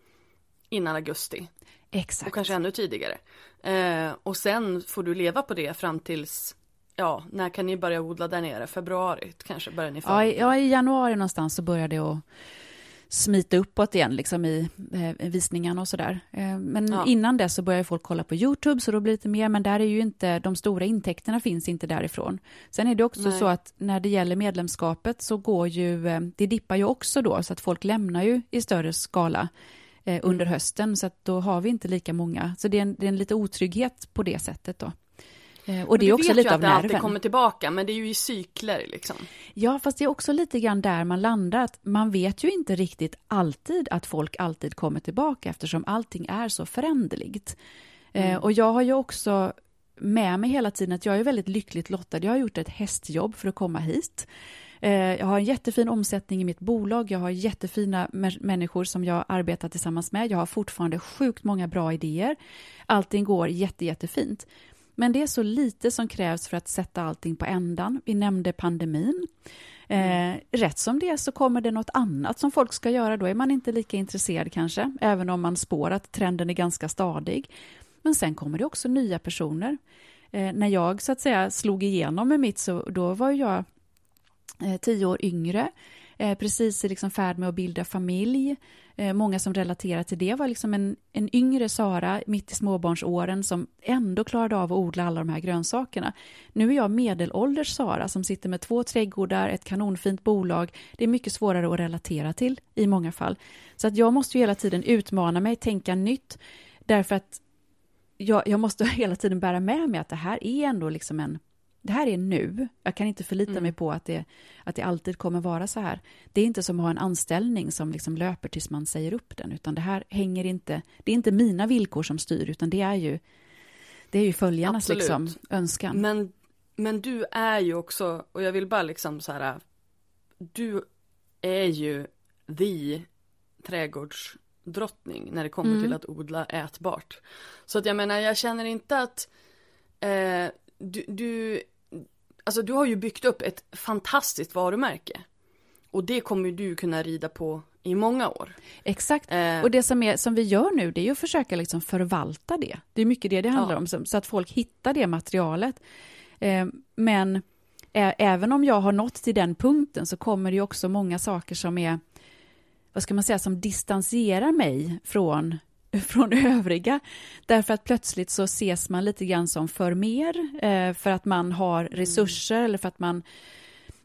innan augusti. Exakt. Och kanske ännu tidigare. Eh, och sen får du leva på det fram tills ja, när kan ni börja odla där nere? Februari kanske börjar ni? Ja, ja, i januari någonstans så börjar det att smita uppåt igen liksom i eh, visningarna och sådär. Eh, men Ja. innan dess så börjar folk kolla på YouTube så då blir det lite mer, men där är ju inte, de stora intäkterna finns inte därifrån. Sen är det också Nej. så att när det gäller medlemskapet så går ju, eh, det dippar ju också då, så att folk lämnar ju i större skala eh, under hösten, så att då har vi inte lika många. Så det är en, det är en lite otrygghet på det sättet då. Eh, och det är också vet lite ju av att det alltid nerven. kommer tillbaka, men det är ju i cykler liksom. Ja, fast det är också lite grann där man landar. Att man vet ju inte riktigt alltid att folk alltid kommer tillbaka eftersom allting är så föränderligt. Eh, och jag har ju också med mig hela tiden att jag är väldigt lyckligt lottad. Jag har gjort ett hästjobb för att komma hit. Eh, jag har en jättefin omsättning i mitt bolag. Jag har jättefina mä- människor som jag arbetar tillsammans med. Jag har fortfarande sjukt många bra idéer. Allting går jätte, jättefint. Men det är så lite som krävs för att sätta allting på ändan. Vi nämnde pandemin. Eh, rätt som det är så kommer det något annat som folk ska göra. Då är man inte lika intresserad kanske, även om man spår att trenden är ganska stadig. Men sen kommer det också nya personer. Eh, när jag så att säga slog igenom med mitt så då var jag Eh, tio år yngre, eh, precis i liksom färd med att bilda familj. Eh, många som relaterar till det var liksom en, en yngre Sara mitt i småbarnsåren som ändå klarade av att odla alla de här grönsakerna. Nu är jag medelålders Sara som sitter med två trädgårdar, ett kanonfint bolag. Det är mycket svårare att relatera till i många fall. Så att jag måste ju hela tiden utmana mig, tänka nytt, därför att jag, jag måste hela tiden bära med mig att det här är ändå liksom en det här är nu. Jag kan inte förlita Mm. mig på att det, att det alltid kommer vara så här. Det är inte som att ha en anställning som liksom löper tills man säger upp den, utan det här hänger inte... Det är inte mina villkor som styr, utan det är ju, det är ju följarnas Absolut. liksom, önskan. Men, men du är ju också, och jag vill bara liksom så här, du är ju the trädgårdsdrottning när det kommer Mm. till att odla ätbart. Så att jag menar, jag känner inte att eh, du, du, alltså du har ju byggt upp ett fantastiskt varumärke. Och det kommer du kunna rida på i många år. Exakt. Eh, Och det som, är, som vi gör nu, det är att försöka liksom förvalta det. Det är mycket det det handlar Ja. om, så, så att folk hittar det materialet. Eh, men även om jag har nått till den punkten så kommer det också många saker som är, vad ska man säga, som distanserar mig från från övriga. Därför att plötsligt så ses man lite grann som för mer, eh, för att man har resurser eller för att man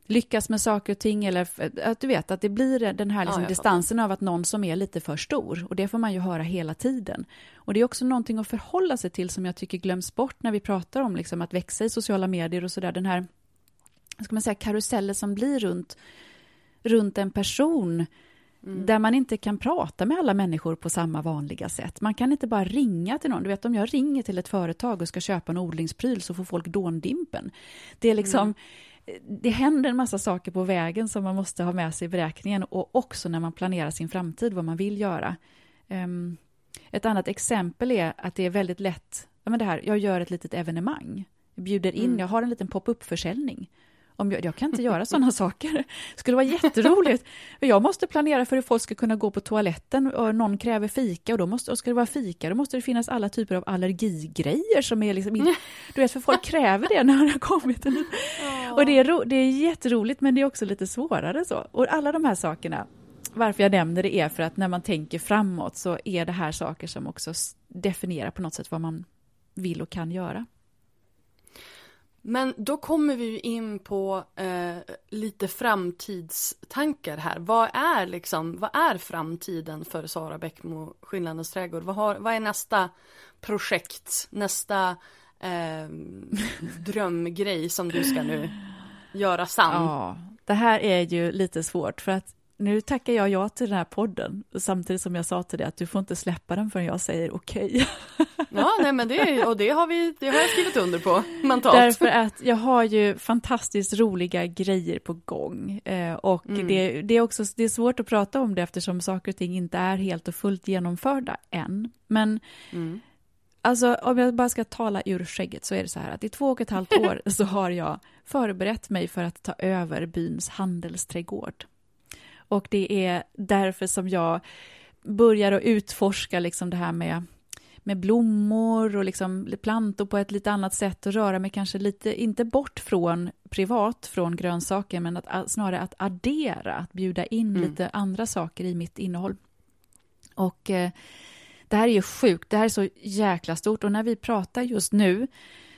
lyckas med saker och ting eller att du vet att det blir den här liksom Ja, distansen av att någon som är lite för stor och det får man ju höra hela tiden. Och det är också någonting att förhålla sig till som jag tycker glöms bort när vi pratar om liksom att växa i sociala medier och sådär. Den här ska man säga, karusellen som blir runt, runt en person där man inte kan prata med alla människor på samma vanliga sätt. Man kan inte bara ringa till någon. Du vet, om jag ringer till ett företag och ska köpa en odlingspryl så får folk dåndimpen. Det är liksom, det händer en massa saker på vägen som man måste ha med sig i beräkningen och också när man planerar sin framtid, vad man vill göra. Ehm, ett annat exempel är att det är väldigt lätt, ja men det här, jag gör ett litet evenemang. Bjuder in, Mm. jag har en liten pop-up-försäljning. Om jag, jag kan inte göra sådana saker. Det skulle vara jätteroligt. Jag måste planera för hur folk ska kunna gå på toaletten och någon kräver fika och då måste, och ska det vara fika då måste det finnas alla typer av allergigrejer som är liksom in, Du vet, för folk kräver det när det har kommit Och det är, ro, det är jätteroligt men det är också lite svårare så. Och alla de här sakerna, varför jag nämner det är för att när man tänker framåt så är det här saker som också definierar på något sätt vad man vill och kan göra. Men då kommer vi ju in på eh, lite framtidstankar här. Vad är liksom, vad är framtiden för Sara Bäckmo Skillnadens trädgård? Vad, har, vad är nästa projekt, nästa eh, drömgrej som du ska nu göra sann? Ja, det här är ju lite svårt för att nu tackar jag ja till den här podden samtidigt som jag sa till dig att du får inte släppa den förrän jag säger okej. Ja, nej men det, och det har, vi, det har jag skrivit under på mentalt. Därför att jag har ju fantastiskt roliga grejer på gång. Eh, och Mm. det, det är också det är svårt att prata om det eftersom saker och ting inte är helt och fullt genomförda än. Men Mm. alltså om jag bara ska tala ur skägget så är det så här att i två och ett halvt år så har jag förberett mig för att ta över byns handelsträdgård. Och det är därför som jag börjar att utforska liksom det här med med blommor och liksom plantor på ett lite annat sätt och röra mig kanske lite, inte bort från privat, från grönsaker, men att, snarare att addera, att bjuda in mm. lite andra saker i mitt innehåll. Och eh, det här är ju sjukt, det här är så jäkla stort och när vi pratar just nu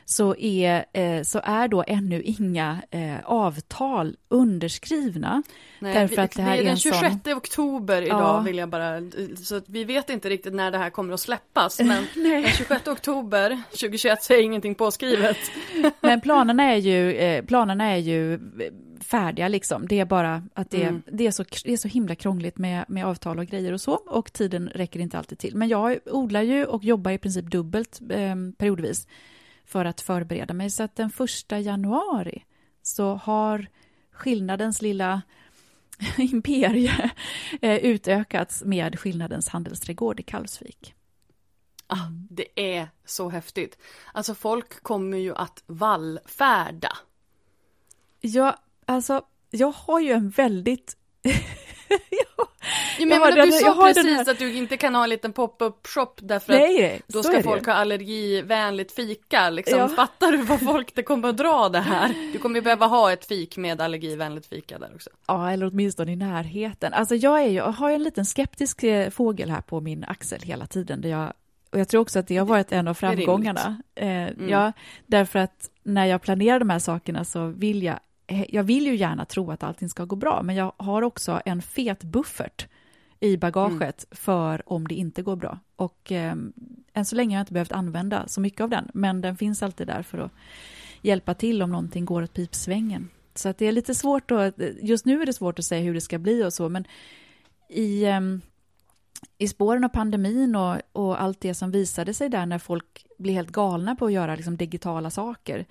så är, eh, så är då ännu inga eh, avtal underskrivna. Nej, därför att det, här det är den 26 sån... oktober idag ja. vill jag bara, så vi vet inte riktigt när det här kommer att släppas men den 26 oktober 2021 så är ingenting påskrivet. men planerna är ju, eh, planerna är ju färdiga liksom. Det är bara att det, mm. det, är, så, det är så himla krångligt med, med avtal och grejer och så och tiden räcker inte alltid till. Men jag odlar ju och jobbar i princip dubbelt eh, periodvis för att förbereda mig. Så att den första januari så har skillnadens lilla imperie eh, utökats med skillnadens handelsträdgård i Kalvsvik. Ah, det är så häftigt. Alltså folk kommer ju att vallfärda. Ja, alltså jag har ju en väldigt Ja, men jag du sa precis att du inte kan ha en liten pop-up shop därför Nej, att då ska folk ha allergivänligt fika. Liksom. Ja. Fattar du vad folk det kommer att dra det här? Du kommer ju behöva ha ett fik med allergivänligt fika där också. Ja, eller åtminstone i närheten. Alltså jag, är ju, jag har ju en liten skeptisk eh, fågel här på min axel hela tiden. Där jag, och jag tror också att det har varit en av framgångarna. Eh, mm. Ja, därför att när jag planerar de här sakerna så vill jag jag vill ju gärna tro att allting ska gå bra, men jag har också en fet buffert i bagaget mm. för om det inte går bra. Och eh, än så länge har jag inte behövt använda så mycket av den, men den finns alltid där för att hjälpa till om någonting går åt pipsvängen. Så att det är lite svårt att, just nu är det svårt att säga hur det ska bli och så, men i, eh, i spåren av pandemin och, och allt det som visade sig där när folk blir helt galna på att göra liksom, digitala saker,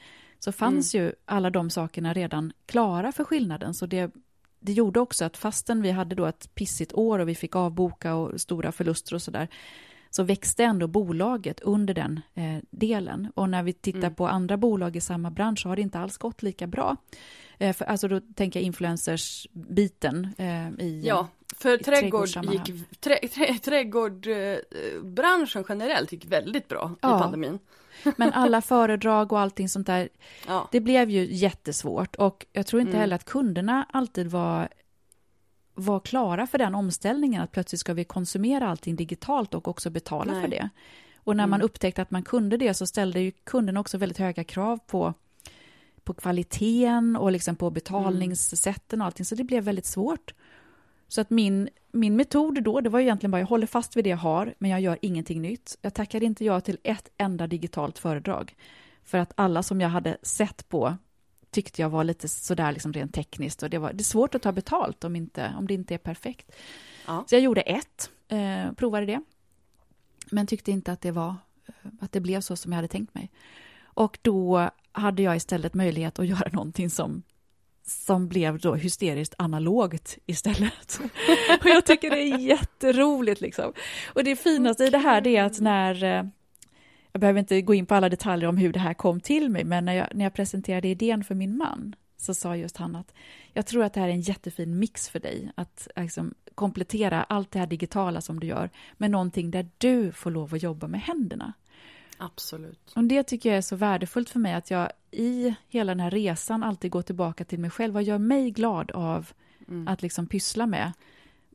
så fanns mm. ju alla de sakerna redan klara för skillnaden. Så det, det gjorde också att fastän vi hade då ett pissigt år och vi fick avboka och stora förluster och sådär, så växte ändå bolaget under den eh, delen. Och när vi tittar mm. på andra bolag i samma bransch så har det inte alls gått lika bra. Eh, för, alltså då tänker jag influencers-biten eh, i Ja, för trädgård gick, trä, trä, trädgårdbranschen generellt gick väldigt bra ja. i pandemin. Men alla föredrag och allting sånt där, ja. det blev ju jättesvårt. Och jag tror inte mm. heller att kunderna alltid var, var klara för den omställningen, att plötsligt ska vi konsumera allting digitalt och också betala Nej. för det. Och när mm. man upptäckte att man kunde det så ställde ju kunderna också väldigt höga krav på på kvaliteten och liksom på betalningssätten och allting, så det blev väldigt svårt. Så att min, min metod då, det var egentligen bara jag håller fast vid det jag har, men jag gör ingenting nytt. Jag tackade inte ja till ett enda digitalt föredrag. För att alla som jag hade sett på tyckte jag var lite sådär liksom rent tekniskt och det, var, det är svårt att ta betalt om, inte, om det inte är perfekt. Ja. Så jag gjorde ett, eh, provade det, men tyckte inte att det var att det blev så som jag hade tänkt mig. Och då hade jag istället möjlighet att göra någonting som som blev då hysteriskt analogt istället. och jag tycker det är jätteroligt liksom. Och det finaste i det här det är att när eh, jag behöver inte gå in på alla detaljer om hur det här kom till mig, men när jag, när jag presenterade idén för min man så sa just han att jag tror att det här är en jättefin mix för dig, att liksom, komplettera allt det här digitala som du gör med någonting där du får lov att jobba med händerna. Absolut. Och det tycker jag är så värdefullt för mig, att jag i hela den här resan alltid går tillbaka till mig själv. Vad gör mig glad av mm. att liksom pyssla med?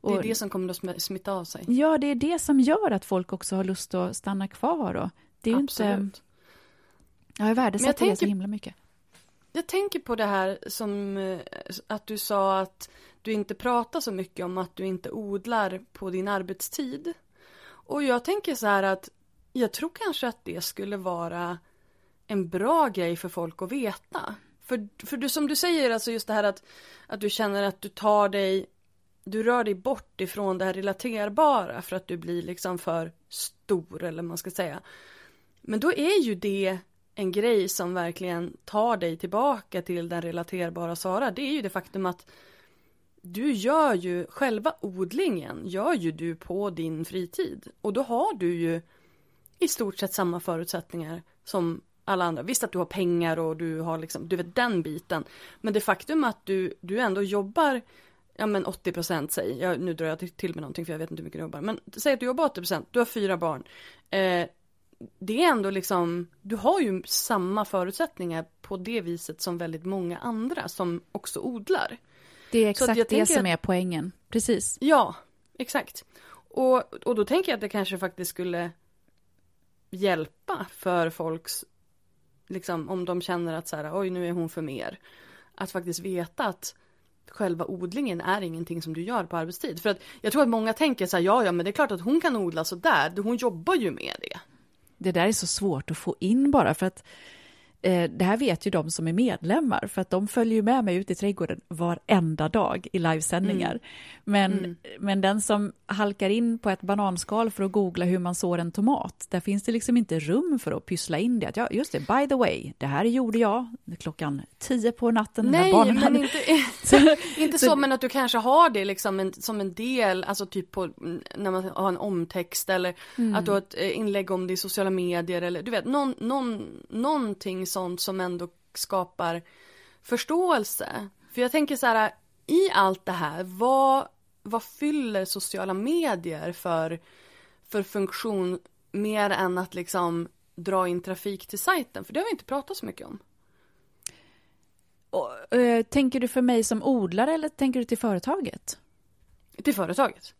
Och, det är det som kommer att smitta av sig. Ja, det är det som gör att folk också har lust att stanna kvar. Och det är Absolut. inte... Ja, jag värdesätter det så himla mycket. Jag tänker på det här som eh, att du sa att du inte pratar så mycket om att du inte odlar på din arbetstid. Och jag tänker så här att jag tror kanske att det skulle vara en bra grej för folk att veta. För, för du, som du säger, alltså just det här att, att du känner att du tar dig, du rör dig bort ifrån det här relaterbara för att du blir liksom för stor eller man ska säga. Men då är ju det en grej som verkligen tar dig tillbaka till den relaterbara Sara. Det är ju det faktum att du gör ju själva odlingen, gör ju du på din fritid. Och då har du ju i stort sett samma förutsättningar som alla andra. Visst att du har pengar och du har liksom, du vet den biten. Men det faktum att du, du ändå jobbar, ja men 80 procent säg, jag, nu drar jag till med någonting för jag vet inte hur mycket du jobbar. Men säg att du jobbar 80 procent, du har fyra barn. Eh, det är ändå liksom, du har ju samma förutsättningar på det viset som väldigt många andra som också odlar. Det är exakt det som att- är poängen. Precis. Ja, exakt. Och, och då tänker jag att det kanske faktiskt skulle hjälpa för folks, liksom om de känner att så här, oj nu är hon för mer. Att faktiskt veta att själva odlingen är ingenting som du gör på arbetstid. För att jag tror att många tänker så här, ja ja men det är klart att hon kan odla så där, hon jobbar ju med det. Det där är så svårt att få in bara för att det här vet ju de som är medlemmar för att de följer ju med mig ut i trädgården varenda dag i livesändningar. Men, men den som halkar in på ett bananskal för att googla hur man sår en tomat, där finns det liksom inte rum för att pyssla in det. Att, ja, just det, by the way, det här gjorde jag klockan tio på natten. när Nej, men inte, inte så- så, men att du kanske har det liksom en, som en del, alltså typ på, när man har en omtext eller att du har ett eh, inlägg om det i sociala medier eller du vet, någon, någon, någonting sånt som ändå skapar förståelse. För jag tänker så här, i allt det här, vad, vad fyller sociala medier för, för funktion mer än att liksom dra in trafik till sajten? För det har vi inte pratat så mycket om. Och, eh, tänker du för mig som odlare eller tänker du till företaget? Till företaget.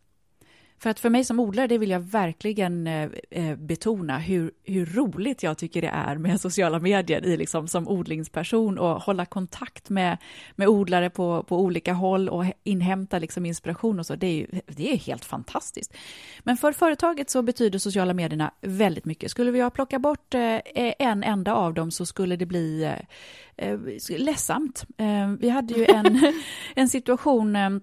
För att för mig som odlare, det vill jag verkligen eh, eh, betona hur, hur roligt jag tycker det är med sociala medier i liksom, som odlingsperson och hålla kontakt med, med odlare på, på olika håll och inhämta liksom, inspiration och så. Det är, ju, det är helt fantastiskt. Men för företaget så betyder sociala medierna väldigt mycket. Skulle vi ha plockat bort eh, en enda av dem så skulle det bli eh, ledsamt. Eh, vi hade ju en, en situation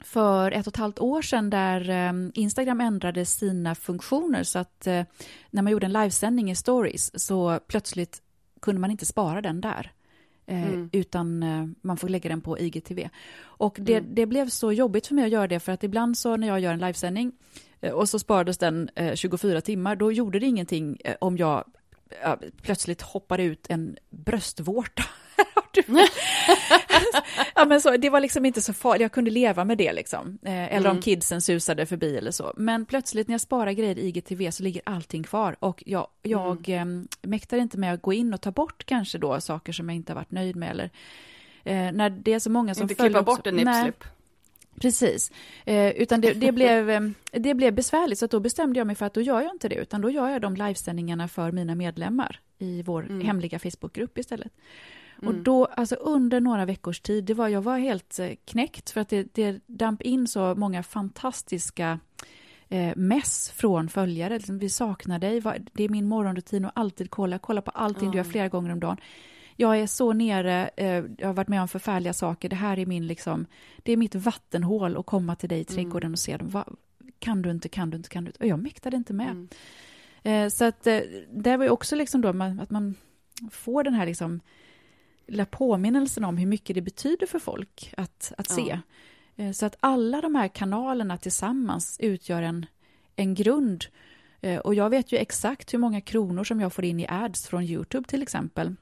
för ett och ett halvt år sedan där eh, Instagram ändrade sina funktioner så att eh, när man gjorde en livesändning i stories så plötsligt kunde man inte spara den där. Eh, Utan eh, man får lägga den på IGTV. Och det, det blev så jobbigt för mig att göra det för att ibland så när jag gör en livesändning och så sparades den eh, 24 timmar, då gjorde det ingenting om jag plötsligt hoppade ut en bröstvårta. Ja, men så, det var liksom inte så farligt, jag kunde leva med det liksom. Eh, eller om kidsen susade förbi eller så. Men plötsligt när jag sparar grejer i IGTV så ligger allting kvar och jag, jag eh, mäktar inte med att gå in och ta bort kanske då saker som jag inte har varit nöjd med eller eh, när det är så många som Inte följer klippa också- bort en Nej, nipslip. Precis. Eh, utan det, det, blev, eh, det blev besvärligt, så då bestämde jag mig för att då gör jag inte det, utan då gör jag de livesändningarna för mina medlemmar i vår hemliga Facebookgrupp istället. Och då, alltså under några veckors tid, det var, jag var helt eh, knäckt för att det, det damp in så många fantastiska eh, mess från följare. Liksom, vi saknar dig, det är min morgonrutin och alltid kolla, kolla på allting du gör flera gånger om dagen. Jag är så nere, eh, jag har varit med om förfärliga saker, det här är min liksom, det är mitt vattenhål att komma till dig i trädgården och se dem. Va, kan du inte, kan du inte, kan du inte? Och jag mäktade inte med. Eh, så att eh, det var ju också liksom då man, att man får den här liksom lilla påminnelsen om hur mycket det betyder för folk att, att se. Eh, Så att alla de här kanalerna tillsammans utgör en, en grund. Eh, Och jag vet ju exakt hur många kronor som jag får in i ads från Youtube till exempel.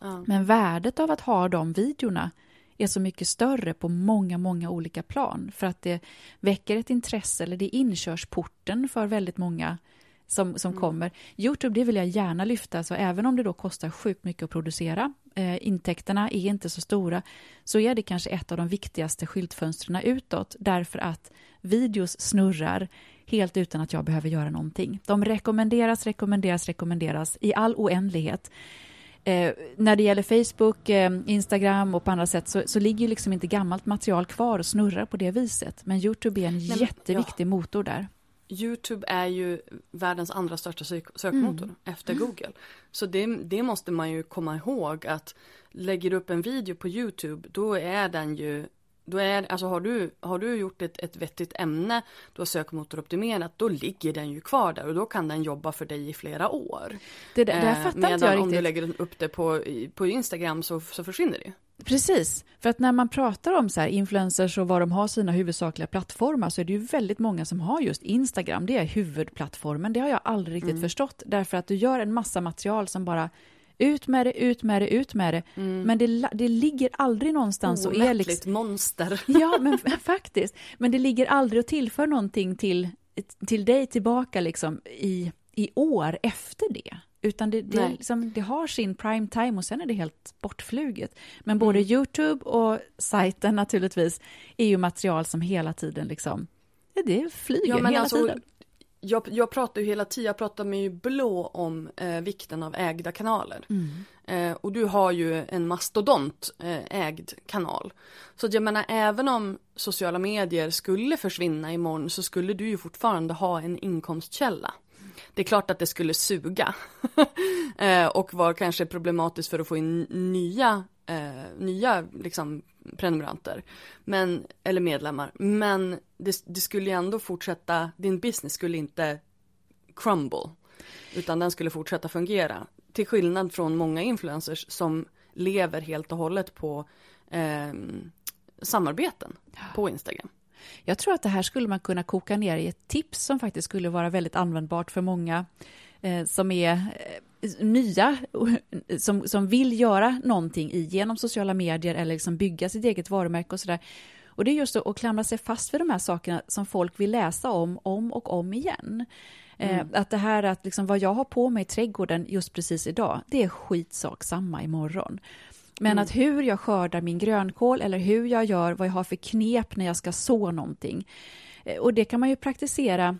Ja. Men värdet av att ha de videorna är så mycket större på många, många olika plan. För att det väcker ett intresse, eller det är inkörsporten för väldigt många som, som kommer. Youtube, det vill jag gärna lyfta, så även om det då kostar sjukt mycket att producera, eh, intäkterna är inte så stora, så är det kanske ett av de viktigaste skyltfönstren utåt, därför att videos snurrar helt utan att jag behöver göra någonting. De rekommenderas, rekommenderas, rekommenderas i all oändlighet. Eh, när det gäller Facebook, eh, Instagram och på andra sätt så, så ligger ju liksom inte gammalt material kvar och snurrar på det viset. Men Youtube är en men- jätteviktig motor där. Youtube är ju världens andra största sök sökmotor Mm. efter Google. Så det, det måste man ju komma ihåg att lägger du upp en video på Youtube då är den ju då är, alltså har du, har du gjort ett, ett vettigt ämne, du har sökmotoroptimerat, då ligger den ju kvar där och då kan den jobba för dig i flera år. Det, det där Eh, fattar medan inte jag om du lägger upp det på, på Instagram så, så försvinner det. Precis, för att när man pratar om så här influencers och vad de har sina huvudsakliga plattformar så är det ju väldigt många som har just Instagram, det är huvudplattformen. Det har jag aldrig riktigt Mm. förstått, därför att du gör en massa material som bara ut med det, ut med det, ut med det. Men det, det ligger aldrig någonstans och är liksom... monster. Ja, men faktiskt. Men det ligger aldrig och tillför någonting till, till dig tillbaka liksom i, i år efter det. Utan det, det, liksom, det, har sin prime time och sen är det helt bortfluget. Men både mm. Youtube och sajten naturligtvis är ju material som hela tiden liksom, det flyger ja, hela alltså, tiden. Jag, jag pratar ju hela tiden, jag pratar med ju blå om eh, vikten av ägda kanaler. Mm. Eh, och du har ju en mastodont eh, ägd kanal. Så jag menar även om sociala medier skulle försvinna imorgon så skulle du ju fortfarande ha en inkomstkälla. Det är klart att det skulle suga eh, och var kanske problematiskt för att få in nya, eh, nya liksom, prenumeranter, men, eller medlemmar. Men det, det skulle ju ändå fortsätta, din business skulle inte crumble, utan den skulle fortsätta fungera. Till skillnad från många influencers som lever helt och hållet på eh, samarbeten på Instagram. Jag tror att det här skulle man kunna koka ner i ett tips som faktiskt skulle vara väldigt användbart för många eh, som är eh, nya, som, som vill göra någonting i, genom sociala medier eller liksom bygga sitt eget varumärke och sådär. Och det är just att klamra sig fast vid de här sakerna som folk vill läsa om, om och om igen. Eh, mm. Att det här att liksom vad jag har på mig i trädgården just precis idag, det är skitsak samma imorgon. Men mm. att hur jag skördar min grönkål eller hur jag gör, vad jag har för knep när jag ska så någonting. Eh, och det kan man ju praktisera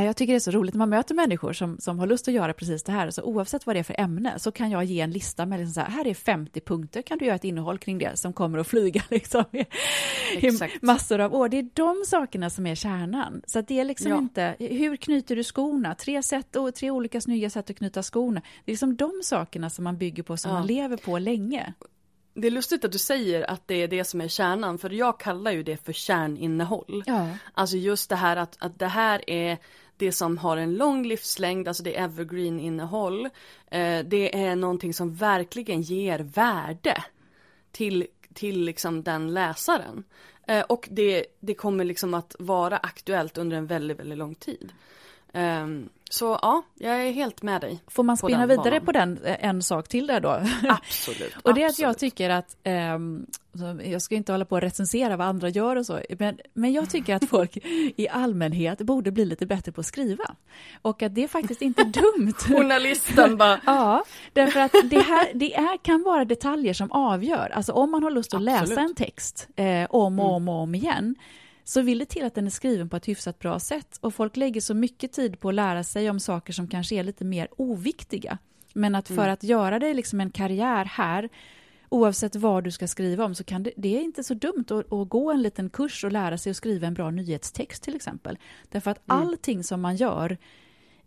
jag tycker det är så roligt när man möter människor som, som har lust att göra precis det här. Så oavsett vad det är för ämne så kan jag ge en lista med liksom så här, här är 50 punkter, kan du göra ett innehåll kring det som kommer att flyga liksom, i massor av år. Det är de sakerna som är kärnan. Så det är liksom ja. inte, hur knyter du skorna? Tre, sätt, och tre olika snygga sätt att knyta skorna. Det är liksom de sakerna som man bygger på, som ja. man lever på länge. Det är lustigt att du säger att det är det som är kärnan, för jag kallar ju det för kärninnehåll. Ja. Alltså just det här att, att det här är det som har en lång livslängd, alltså det är evergreen innehåll. Eh, det är någonting som verkligen ger värde till, till liksom den läsaren. Eh, och det, det kommer liksom att vara aktuellt under en väldigt, väldigt lång tid. Um, så ja, jag är helt med dig. Får man spinna vidare banan. på den eh, en sak till där då? Absolut. och det är att jag tycker att, um, jag ska inte hålla på att recensera vad andra gör och så, men, men jag tycker att folk i allmänhet borde bli lite bättre på att skriva. Och att det är faktiskt inte dumt. Journalisten bara. ja, därför att det här det är, kan vara detaljer som avgör. Alltså om man har lust att Absolut. läsa en text eh, om och om och om igen, så vill det till att den är skriven på ett hyfsat bra sätt. Och folk lägger så mycket tid på att lära sig om saker som kanske är lite mer oviktiga. Men att för mm. att göra det liksom en karriär här, oavsett vad du ska skriva om, så kan det, det är inte så dumt att, att, gå en liten kurs och lära sig att skriva en bra nyhetstext till exempel. Därför att mm. allting som man gör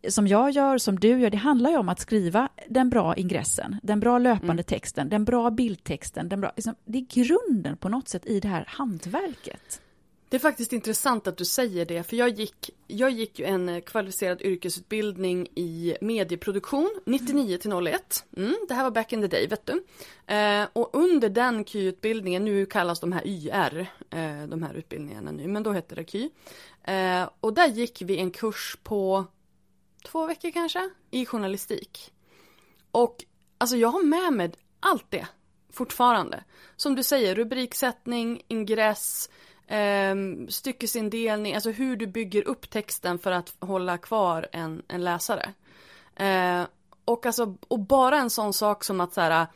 som jag gör, som du gör, det handlar ju om att skriva den bra ingressen, den bra löpande mm. texten, den bra bildtexten. Den bra, liksom, det är grunden på något sätt i det här hantverket. Det är faktiskt intressant att du säger det, för jag gick, jag gick ju en eh, kvalificerad yrkesutbildning i medieproduktion 99 till 01. Mm, det här var back in the day, vet du. Eh, och under den KY-utbildningen, nu kallas de här YR, eh, de här utbildningarna nu, men då hette det KY. Eh, och där gick vi en kurs på två veckor kanske, i journalistik. Och alltså jag har med mig allt det fortfarande. Som du säger, rubriksättning, ingress, eh, styckesindelning, alltså hur du bygger upp texten för att hålla kvar en, en läsare. Eh, och alltså, och bara en sån sak som att så här,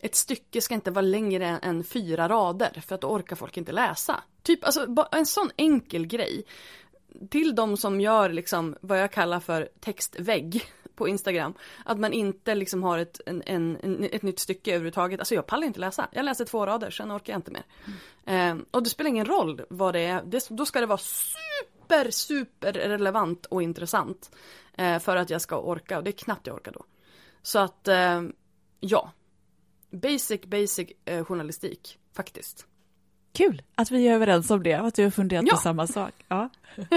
ett stycke ska inte vara längre än, än fyra rader för att då orkar folk inte läsa. Typ, alltså en sån enkel grej. Till de som gör liksom vad jag kallar för textvägg på Instagram. Att man inte liksom har ett, en, en, ett nytt stycke överhuvudtaget. Alltså jag pallar inte läsa. Jag läser två rader, sen orkar jag inte mer. Mm. Eh, och det spelar ingen roll vad det är. Det, då ska det vara super, super relevant och intressant. Eh, för att jag ska orka. Och det är knappt jag orkar då. Så att, eh, ja. Basic, basic eh, journalistik, faktiskt. Kul att vi är överens om det, att du har funderat ja. på samma sak. Ja.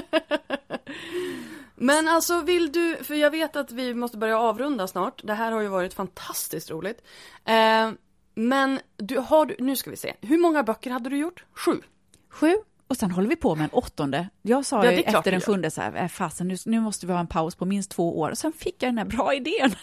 Men alltså vill du, för jag vet att vi måste börja avrunda snart. Det här har ju varit fantastiskt roligt. Eh, men du har, nu ska vi se, hur många böcker hade du gjort? Sju? Sju, och sen håller vi på med en åttonde. Jag sa ja, ju efter den sjunde så här, äh, fasen nu, nu måste vi ha en paus på minst två år. Och sen fick jag den här bra idén.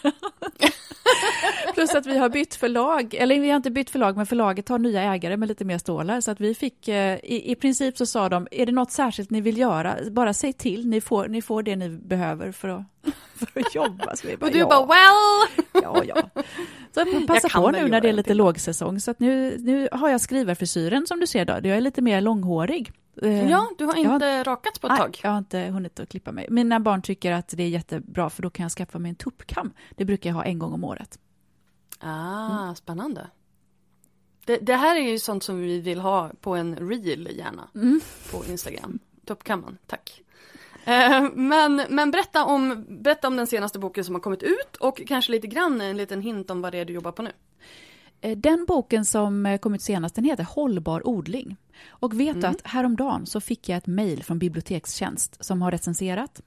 Plus att vi har bytt förlag, eller vi har inte bytt förlag, men förlaget har nya ägare med lite mer stålar. Så att vi fick, eh, i, i princip så sa de, är det något särskilt ni vill göra, bara säg till, ni får, ni får det ni behöver för att för att jobba. Så vi bara, Och du ja, bara well! ja, ja. Så jag passa på nu när det är lite till. lågsäsong. Så att nu, nu har jag skrivarfrisyren som du ser då. Jag är lite mer långhårig. Eh, Ja, du har jag inte rakats på ett Nej, tag. jag har inte hunnit att klippa mig. Mina barn tycker att det är jättebra för då kan jag skaffa mig en tuppkam. Det brukar jag ha en gång om året. Ah, Mm. spännande. Det, det här är ju sånt som vi vill ha på en reel gärna. Mm. På Instagram. Toppkammen, tack. Eh, men men berätta, om, berätta om den senaste boken som har kommit ut och kanske lite grann en liten hint om vad det är du jobbar på nu. Eh, Den boken som eh, kom ut senast den heter Hållbar odling. Och vet du att häromdagen så fick jag ett mejl från Bibliotekstjänst som har recenserat.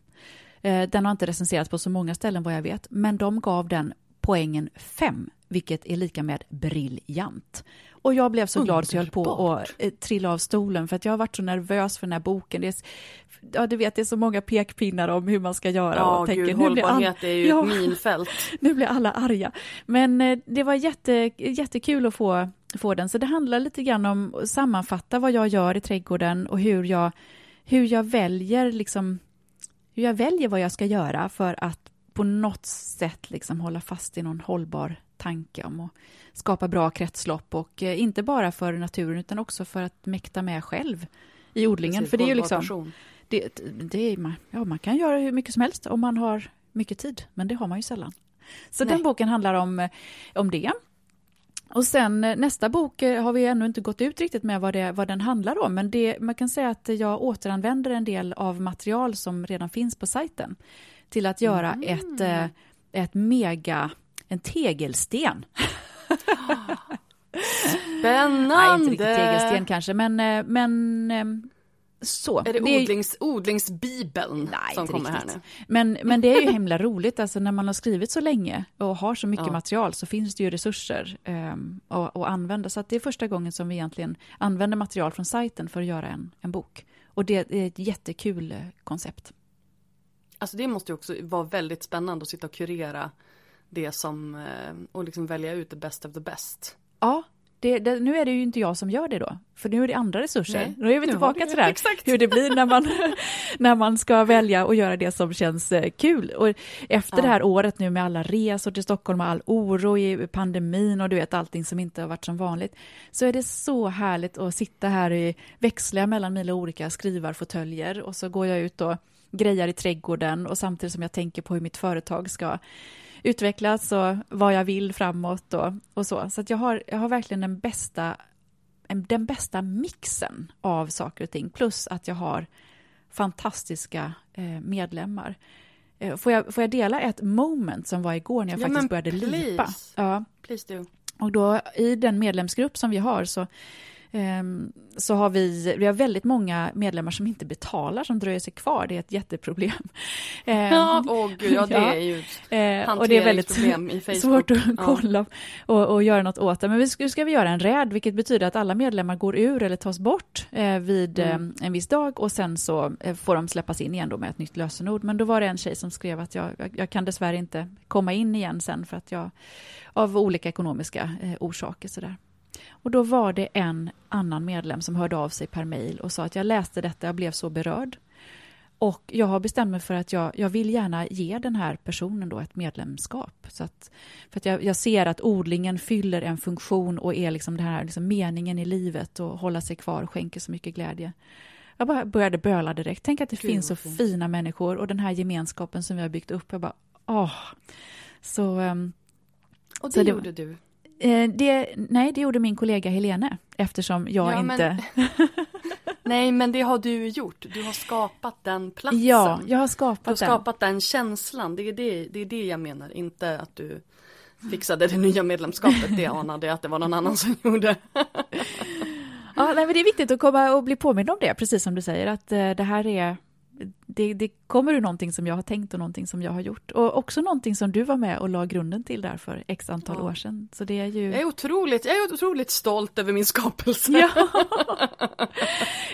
Den har inte recenserats på så många ställen vad jag vet, men de gav den poängen 5, vilket är lika med briljant. Och jag blev så glad så jag höll på att eh, trilla av stolen för att jag har varit så nervös för den här boken. Det är, ja, du vet, det är så många pekpinnar om hur man ska göra. Ja, och tänker, gud, nu blir all- hållbarhet är ju Ja. ett minfält. nu blir alla arga. Men eh, det var jätte, jättekul att få, få den. Så det handlar lite grann om att sammanfatta vad jag gör i trädgården och hur jag, hur jag väljer liksom, hur jag väljer vad jag ska göra för att på något sätt liksom hålla fast i någon hållbar tanke om att skapa bra kretslopp och eh, inte bara för naturen utan också för att mäkta med själv i odlingen. Precis, för det är ju liksom, det, det är, ja, man kan göra hur mycket som helst om man har mycket tid, men det har man ju sällan. Så Nej. den boken handlar om, eh, om det. Och sen eh, nästa bok har vi ännu inte gått ut riktigt med vad, det, vad den handlar om, men det, man kan säga att jag återanvänder en del av material som redan finns på sajten till att göra Mm. ett, ett mega, en tegelsten. Spännande! Nej, inte riktigt tegelsten kanske, men, eh, men eh, så. Är det, är- odlings, odlingsbibeln Nej, som kommer här riktigt. nu? Men, men det är ju himla roligt, alltså när man har skrivit så länge och har så mycket Ja. material så finns det ju resurser um, att, att använda. Så att det är första gången som vi egentligen använder material från sajten för att göra en, en bok. Och det är ett jättekul eh, koncept. Alltså det måste ju också vara väldigt spännande att sitta och kurera det som eh, och liksom välja ut the best of the best. Ja, det, det, nu är det ju inte jag som gör det då, för nu är det andra resurser. Nej, Då är vi nu tillbaka till det här, exakt. hur det blir när man, när man ska välja och göra det som känns eh, kul. Och efter Ja. det här året nu med alla resor till Stockholm och all oro i pandemin och du vet allting som inte har varit som vanligt, så är det så härligt att sitta här i växla mellan mina olika skrivarfåtöljer och så går jag ut och grejar i trädgården och samtidigt som jag tänker på hur mitt företag ska utvecklas och vad jag vill framåt och, och så. Så att jag, har, jag har verkligen den bästa, en- den bästa mixen av saker och ting. Plus att jag har fantastiska eh, medlemmar. Eh, får, jag, får jag dela ett moment som var igår när jag Ja, faktiskt började lipa? please. Ja, Please do. och då i den medlemsgrupp som vi har så, så har vi, vi har väldigt många medlemmar som inte betalar, som dröjer sig kvar. Det är ett jätteproblem. Ehm, Ja, åh gud, ja det är ju Eh, och det är väldigt svårt att kolla och, och göra något åt det. Men vi ska, vi göra en räd, vilket betyder att alla medlemmar går ur eller tas bort eh, vid Mm. en viss dag och sen så eh, får de släppas in igen då med ett nytt lösenord. Men då var det en tjej som skrev att jag, jag, jag kan dessvärre inte komma in igen sen för att jag av olika ekonomiska eh, orsaker sådär. Och då var det en annan medlem som hörde av sig per mejl och sa att jag läste detta, jag blev så berörd. Och jag har bestämt mig för att jag, jag vill gärna ge den här personen då ett medlemskap. Så att, för att jag, jag ser att odlingen fyller en funktion och är liksom den här liksom meningen i livet och hålla sig kvar och skänker så mycket glädje. Jag bara började böla direkt. Tänk att det Gud, finns så fint. fina människor och den här gemenskapen som vi har byggt upp. Jag bara, åh. Så Och ehm, det, Så det- gjorde du. Eh, det, nej, det gjorde min kollega Helene eftersom jag Ja, men- inte... Nej, men det har du gjort. Du har skapat den platsen. Ja, jag har du skapat har den. skapat den känslan. Det är det, det är det jag menar. Inte att du fixade det nya medlemskapet. Det anade jag att det var någon annan som gjorde. Ja, nej, men det är viktigt att komma och bli påmind om det, precis som du säger, att eh, det här är det, det kommer ur någonting som jag har tänkt och någonting som jag har gjort. Och också någonting som du var med och la grunden till där för x antal Ja. år sedan. Så det är ju... Jag är otroligt, jag är otroligt stolt över min skapelse. Ja.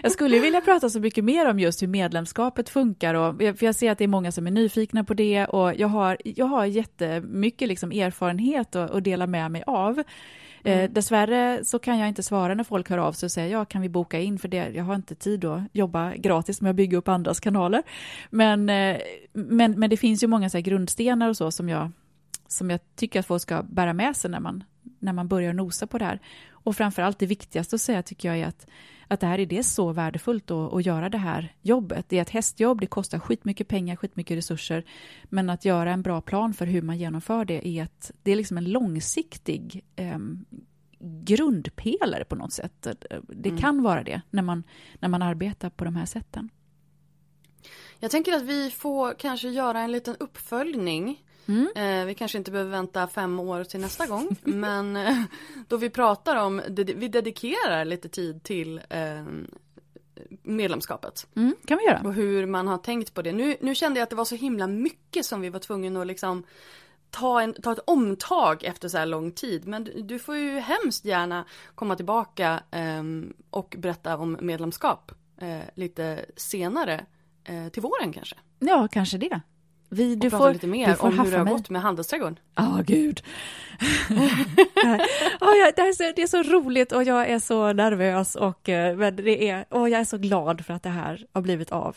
Jag skulle vilja prata så mycket mer om just hur medlemskapet funkar. Och, för jag ser att det är många som är nyfikna på det och jag har, jag har jättemycket liksom erfarenhet att, att dela med mig av. Eh, mm. dessvärre så kan jag inte svara när folk hör av sig och säger ja, kan vi boka in för det? Jag har inte tid att jobba gratis med att bygga upp andras kanaler. Men, eh, men, men det finns ju många så grundstenar och så som jag, som jag tycker att folk ska bära med sig när man, när man börjar nosa på det här. Och framför allt det viktigaste att säga tycker jag är att, att det här är det så värdefullt att, att göra det här jobbet. Det är ett hästjobb, det kostar skitmycket pengar, skitmycket resurser. Men att göra en bra plan för hur man genomför det är, ett, det är liksom en långsiktig eh, grundpelare på något sätt. Det mm. kan vara det när man, när man arbetar på de här sätten. Jag tänker att vi får kanske göra en liten uppföljning Mm. Eh, vi kanske inte behöver vänta fem år till nästa gång. men eh, då vi pratar om, vi dedikerar lite tid till eh, medlemskapet. Mm, kan vi göra. Och hur man har tänkt på det. Nu, nu kände jag att det var så himla mycket som vi var tvungna att liksom ta, en, ta ett omtag efter så här lång tid. Men du, du får ju hemskt gärna komma tillbaka eh, och berätta om medlemskap eh, lite senare. Eh, till våren kanske? Ja, kanske det. Vi, du, får, lite mer får om hur det har mig. gått med handelsträdgården. Ja, oh, gud. oh, ja, det, är så, det är så roligt och jag är så nervös och eh, men det är, oh, jag är så glad för att det här har blivit av.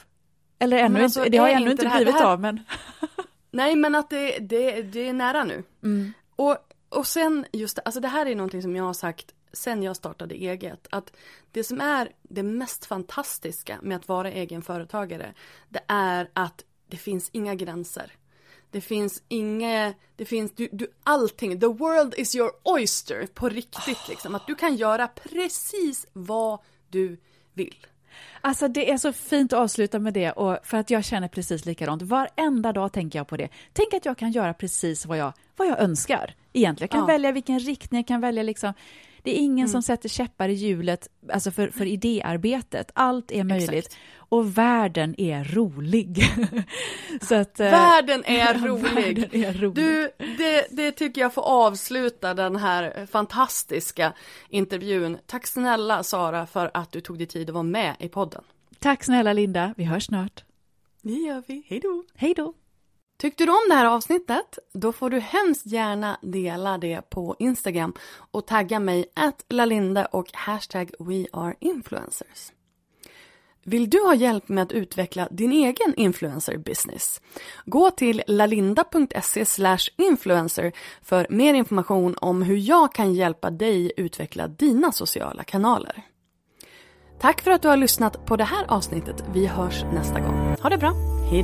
Eller ännu alltså, inte, det har ännu inte blivit här, av men. Nej men att det, det, det är nära nu. Mm. Och, och sen just det, alltså det här är någonting som jag har sagt sen jag startade eget. Att det som är det mest fantastiska med att vara egenföretagare det är att det finns inga gränser. Det finns inga, det finns, du, du, allting, the world is your oyster på riktigt oh. liksom. Att du kan göra precis vad du vill. Alltså det är så fint att avsluta med det och för att jag känner precis likadant. Varenda dag tänker jag på det. Tänk att jag kan göra precis vad jag, vad jag önskar. Egentligen. Jag kan ja. välja vilken riktning, jag kan välja liksom det är ingen mm. som sätter käppar i hjulet alltså för, för idéarbetet. Allt är möjligt. Exakt. Och världen är rolig. Så att, eh, världen, är rolig. världen är rolig. Du, det, det tycker jag får avsluta den här fantastiska intervjun. Tack snälla Sara för att du tog dig tid att vara med i podden. Tack snälla Linda, vi hörs snart. Det gör vi, hej då. Hej då. Tyckte du om det här avsnittet? Då får du hemskt gärna dela det på Instagram och tagga mig att lalinda och hashtag weareinfluencers. Vill du ha hjälp med att utveckla din egen influencer business? Gå till lalinda.se influencer för mer information om hur jag kan hjälpa dig utveckla dina sociala kanaler. Tack för att du har lyssnat på det här avsnittet. Vi hörs nästa gång. Ha det bra. Hej